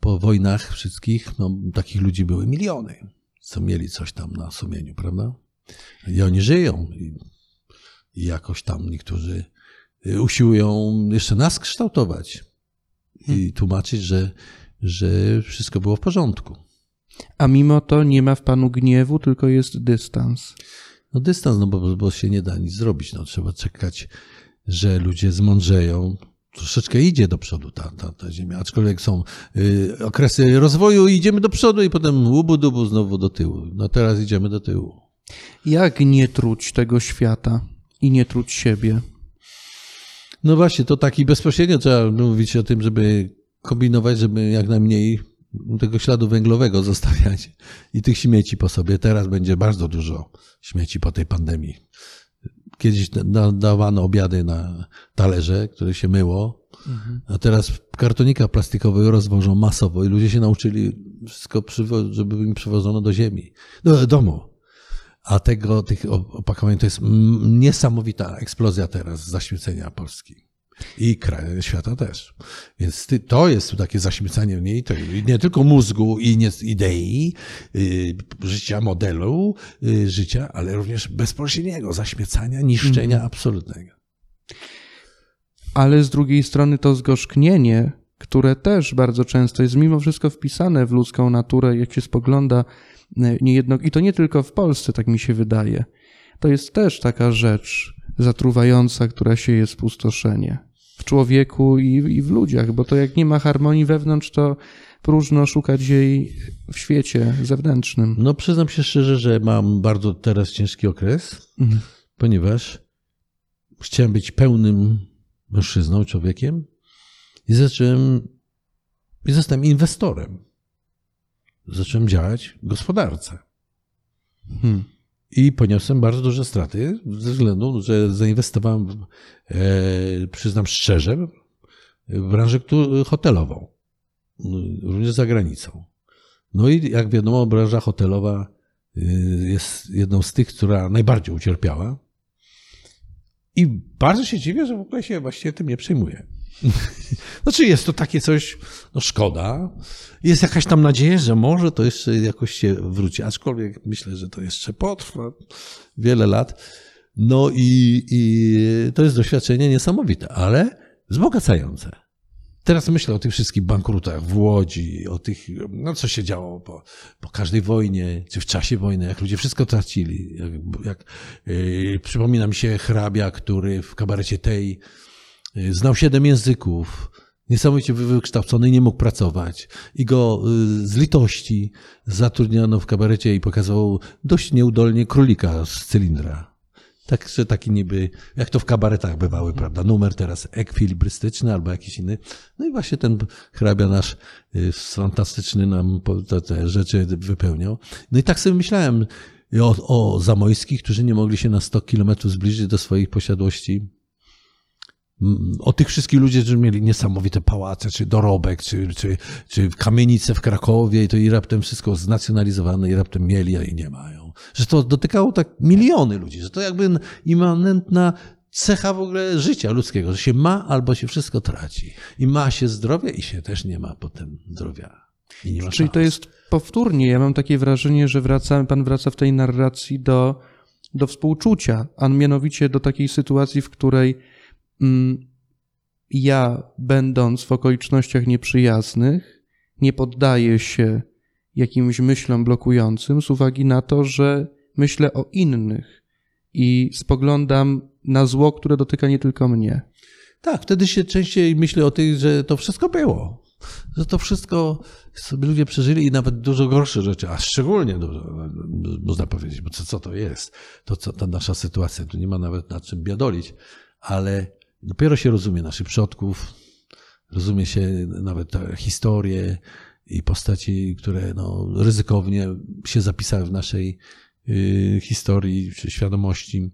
po wojnach wszystkich, no, takich ludzi były miliony, co mieli coś tam na sumieniu, prawda? I oni żyją. I, i jakoś tam niektórzy y, usiłują jeszcze nas kształtować i tłumaczyć, że, że wszystko było w porządku.
A mimo to nie ma w Panu gniewu, tylko jest dystans.
No dystans, no bo, bo się nie da nic zrobić. No, trzeba czekać, że ludzie zmądrzeją. Troszeczkę idzie do przodu ta, ta, ta ziemia, aczkolwiek są y, okresy rozwoju i idziemy do przodu i potem łubu dubu znowu do tyłu. No teraz idziemy do tyłu.
Jak nie truć tego świata i nie truć siebie?
No właśnie, to taki bezpośrednio trzeba mówić o tym, żeby kombinować, żeby jak najmniej tego śladu węglowego [laughs] zostawiać i tych śmieci po sobie. Teraz będzie bardzo dużo śmieci po tej pandemii. Kiedyś da- dawano obiady na talerze, które się myło, a teraz kartonika plastikowego rozwożą masowo i ludzie się nauczyli wszystko, żeby im przywożono do ziemi, do domu. A tego, tych opakowań to jest niesamowita eksplozja teraz zaśmiecenia Polski. I kraju świata też. Więc ty, to jest takie zaśmiecanie w niej, to nie tylko mózgu i nie, idei, y, życia, modelu y, życia, ale również bezpośredniego zaśmiecania, niszczenia absolutnego.
ale z drugiej strony to zgorzknienie, które też bardzo często jest mimo wszystko wpisane w ludzką naturę, jak się spogląda e, niejedno, i to nie tylko w Polsce, tak mi się wydaje. To jest też taka rzecz zatruwająca, która sieje spustoszenie w człowieku i, i w ludziach, bo to jak nie ma harmonii wewnątrz, to próżno szukać jej w świecie zewnętrznym.
No przyznam się szczerze, że mam bardzo teraz ciężki okres,
Mhm.
ponieważ chciałem być pełnym mężczyzną, człowiekiem i zacząłem, i zostałem inwestorem. Zacząłem działać w gospodarce.
Hmm.
I poniosłem bardzo duże straty ze względu, że zainwestowałem, e, przyznam szczerze, w branżę hotelową, również za granicą. No i jak wiadomo, branża hotelowa y, jest jedną z tych, która najbardziej ucierpiała. I bardzo się dziwię, że w ogóle się właściwie tym nie przejmuje. [laughs] Znaczy jest to takie coś, no szkoda. Jest jakaś tam nadzieja, że może to jeszcze jakoś się wróci, aczkolwiek myślę, że to jeszcze potrwa wiele lat. No i, i to jest doświadczenie niesamowite, ale wzbogacające. Teraz myślę o tych wszystkich bankrutach w Łodzi, o tych, no co się działo po, po każdej wojnie, czy w czasie wojny, jak ludzie wszystko tracili. Jak, jak, yy, przypomina mi się hrabia, który w kabarecie tej znał siedem języków, niesamowicie wykształcony, nie mógł pracować. I go y, z litości zatrudniono w kabarecie i pokazywał dość nieudolnie królika z cylindra. Także taki niby, jak to w kabaretach bywały, prawda? Numer teraz ekwilibrystyczny albo jakiś inny. No i właśnie ten hrabia nasz y, fantastyczny nam te, te rzeczy wypełniał. No i tak sobie myślałem o, o Zamojskich, którzy nie mogli się na 100 kilometrów zbliżyć do swoich posiadłości. O tych wszystkich ludziach, którzy mieli niesamowite pałace, czy dorobek, czy, czy, czy kamienice w Krakowie i to i raptem wszystko znacjonalizowane i raptem mieli, a i nie mają. Że to dotykało tak miliony ludzi, że to jakby immanentna cecha w ogóle życia ludzkiego, że się ma albo się wszystko traci. I ma się zdrowie i się też nie ma potem zdrowia. I nie ma
Czyli
szans.
to jest powtórnie. Ja mam takie wrażenie, że wraca, pan wraca w tej narracji do, do współczucia, a mianowicie do takiej sytuacji, w której ja, będąc w okolicznościach nieprzyjaznych, nie poddaję się jakimś myślom blokującym z uwagi na to, że myślę o innych i spoglądam na zło, które dotyka nie tylko mnie.
Tak, wtedy się częściej myśli o tym, że to wszystko było. Że to wszystko sobie ludzie przeżyli i nawet dużo gorsze rzeczy, a szczególnie dużo, można powiedzieć, bo co, co to jest? To co ta nasza sytuacja, tu nie ma nawet nad czym biadolić, ale dopiero się rozumie naszych przodków, rozumie się nawet te historie i postaci, które no, ryzykownie się zapisały w naszej y, historii czy świadomości,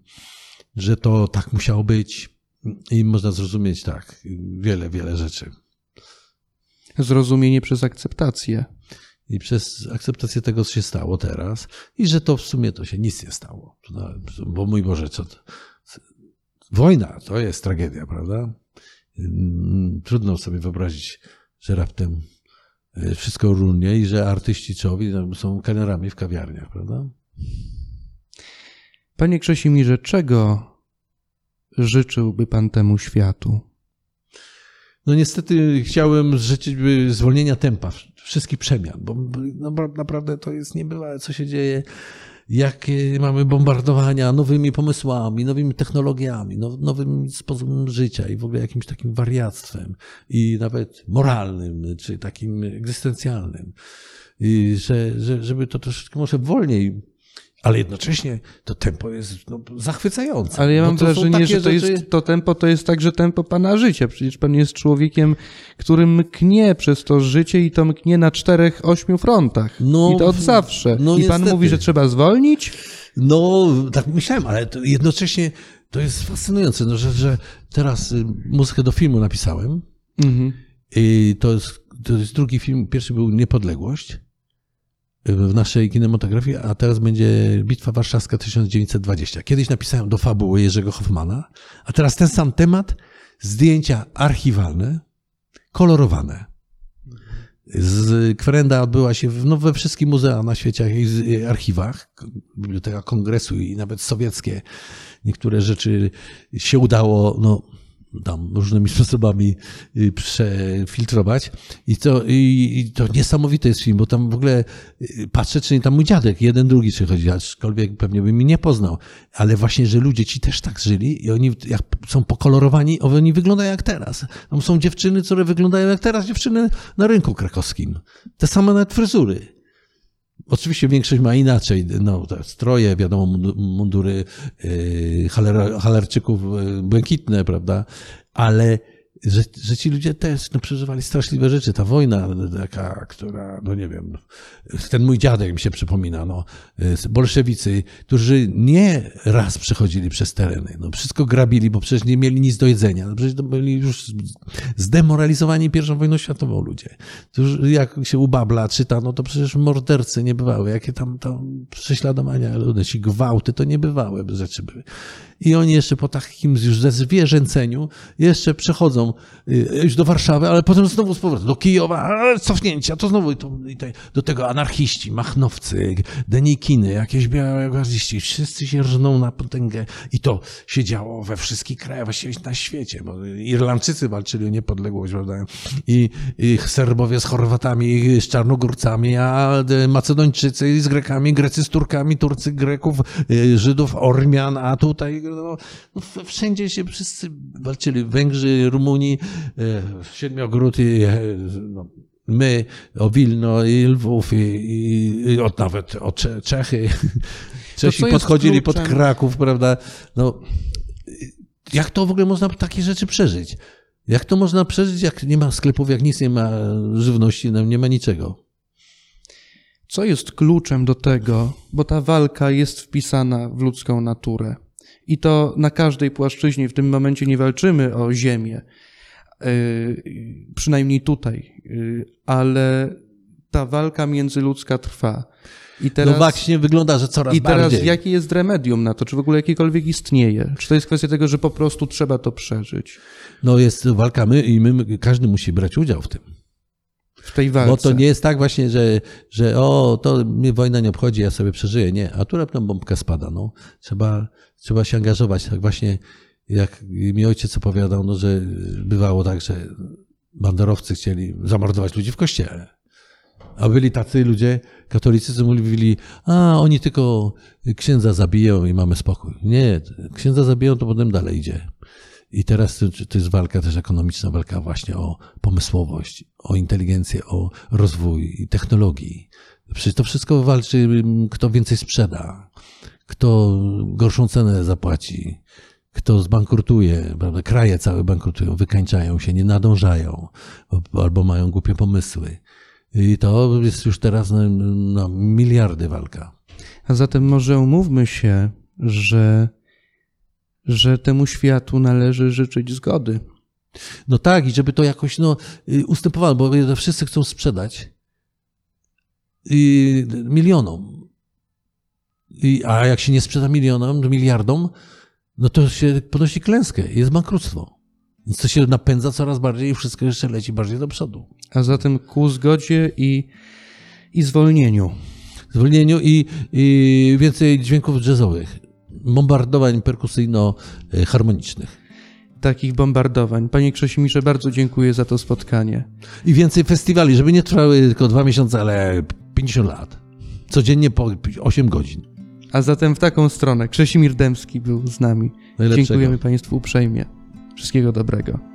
że to tak musiało być i można zrozumieć tak wiele, wiele rzeczy.
Zrozumienie przez akceptację.
I przez akceptację tego, co się stało teraz, i że to w sumie to się nic nie stało. Bo mój Boże, co? Wojna to jest tragedia, prawda? Mm, Trudno sobie wyobrazić, że raptem y, wszystko runie i że artyści czołowi no, są kelnerami w kawiarniach, prawda?
Panie Krzesimierze, czego życzyłby pan temu światu?
No niestety chciałem życzyć zwolnienia tempa wszystkich przemian, bo no, naprawdę to jest niebywałe, co się dzieje, jakie mamy bombardowania nowymi pomysłami, nowymi technologiami, now, nowym sposobem życia i w ogóle jakimś takim wariactwem i nawet moralnym, czy takim egzystencjalnym. I że, że, żeby to troszeczkę może wolniej ale jednocześnie to tempo jest no, zachwycające.
Ale ja
Bo
mam wrażenie, że to,
rzeczy-
jest, to tempo to jest także tempo pana życia. Przecież pan jest człowiekiem, który mknie przez to życie i to mknie na czterech, ośmiu frontach.
No,
I to od zawsze.
no
I pan
niestety.
mówi, że trzeba zwolnić?
No, tak myślałem, ale to jednocześnie to jest fascynujące, no, że, że teraz y, muzykę do filmu napisałem.
Mhm.
I to jest, to jest drugi film. Pierwszy był Niepodległość w naszej kinematografii, a teraz będzie Bitwa Warszawska 1920. Kiedyś napisałem do fabuły Jerzego Hoffmana, a teraz ten sam temat, zdjęcia archiwalne, kolorowane. Z kwerenda odbyła się w, no, we wszystkich muzeach na świecie i i archiwach, Biblioteka Kongresu i nawet sowieckie. Niektóre rzeczy się udało, no, tam różnymi [laughs] sposobami y, przefiltrować. I to, i, i to niesamowity jest film, bo tam w ogóle y, patrzę, czy nie tam mój dziadek, jeden, drugi przychodzi, aczkolwiek pewnie by mi nie poznał. Ale właśnie, że ludzie ci też tak żyli i oni jak są pokolorowani, oni wyglądają jak teraz. Tam są dziewczyny, które wyglądają jak teraz dziewczyny na rynku krakowskim. Te same nawet fryzury. Oczywiście większość ma inaczej, no, stroje, wiadomo, mundu- mundury yy, haler, halerczyków yy, błękitne, prawda, ale że, że ci ludzie też no, przeżywali straszliwe rzeczy. Ta wojna taka, która, no nie wiem, ten mój dziadek mi się przypomina, no, yy, bolszewicy, którzy nie raz przechodzili przez tereny, no, wszystko grabili, bo przecież nie mieli nic do jedzenia, no, przecież to byli już zdemoralizowani pierwszą wojną światową ludzie. Już jak się u Babla czyta, no to przecież mordercy nie bywały, jakie tam, tam prześladowania, ludy, ci gwałty, to nie bywały rzeczy były. I oni jeszcze po takim już zezwierzęceniu jeszcze przechodzą y, już do Warszawy, ale potem znowu z powrotem do Kijowa, cofnięcia, to znowu do tego anarchiści, machnowcy, denikiny, jakieś białogwardziści, wszyscy się rżną na potęgę. I to się działo we wszystkich krajach, właściwie na świecie, bo Irlandczycy walczyli o niepodległość, prawda, i, i Serbowie z Chorwatami, z Czarnogórcami, a e, Macedończycy z Grekami, Grecy z Turkami, Turcy Greków, e, Żydów, Ormian, a tutaj no, no, wszędzie się wszyscy walczyli, Węgrzy, Rumuni, e, Siedmiogród i e, no, my o Wilno i Lwów i, i, i od, nawet o Cze- Czechy. [laughs] Czesi podchodzili pod? Kraków, prawda? No, jak to w ogóle można takie rzeczy przeżyć? Jak to można przeżyć, jak nie ma sklepów, jak nic nie ma żywności, no, nie ma niczego?
Co jest kluczem do tego, bo ta walka jest wpisana w ludzką naturę. I to na każdej płaszczyźnie. W tym momencie nie walczymy o ziemię, yy, przynajmniej tutaj, yy, ale ta walka międzyludzka trwa. I teraz,
no właśnie wygląda, że coraz
I teraz
bardziej.
jakie jest remedium na to? Czy w ogóle jakiekolwiek istnieje? Czy to jest kwestia tego, że po prostu trzeba to przeżyć
No jest walka my i my, każdy musi brać udział w tym.
W tej walce?
Bo to nie jest tak właśnie, że, że o, to mnie wojna nie obchodzi, ja sobie przeżyję. Nie, a tu raptem bombka spada. No. Trzeba, trzeba się angażować. Tak właśnie jak mi ojciec opowiadał, no, że bywało tak, że banderowcy chcieli zamordować ludzi w kościele. A byli tacy ludzie, katolicy, co mówili, a oni tylko księdza zabiją i mamy spokój. Nie, księdza zabiją, to potem dalej idzie. I teraz to, to jest walka też ekonomiczna, walka właśnie o pomysłowość, o inteligencję, o rozwój technologii. Przecież to wszystko walczy, mm, kto więcej sprzeda, kto gorszą cenę zapłaci, kto zbankrutuje, prawda? kraje całe bankrutują, wykańczają się, nie nadążają albo mają głupie pomysły. I to jest już teraz na, na miliardy walka.
A zatem może umówmy się, że, że temu światu należy życzyć zgody.
No tak, i żeby to jakoś no, y, ustępowało, bo wszyscy chcą sprzedać i milionom. A jak się nie sprzeda milionom, miliardom, no to się ponosi klęskę, jest bankructwo. Więc to się napędza coraz bardziej i wszystko jeszcze leci bardziej do przodu.
A zatem ku zgodzie i, i zwolnieniu.
Zwolnieniu i, i więcej dźwięków jazzowych, bombardowań perkusyjno-harmonicznych.
Takich bombardowań. Panie Krzesimierze, bardzo dziękuję za to spotkanie.
I więcej festiwali, żeby nie trwały tylko dwa miesiące, ale 50 lat. Codziennie po 8 godzin.
A zatem w taką stronę Krzesimir Dębski był z nami. Dziękujemy Państwu uprzejmie. Wszystkiego dobrego.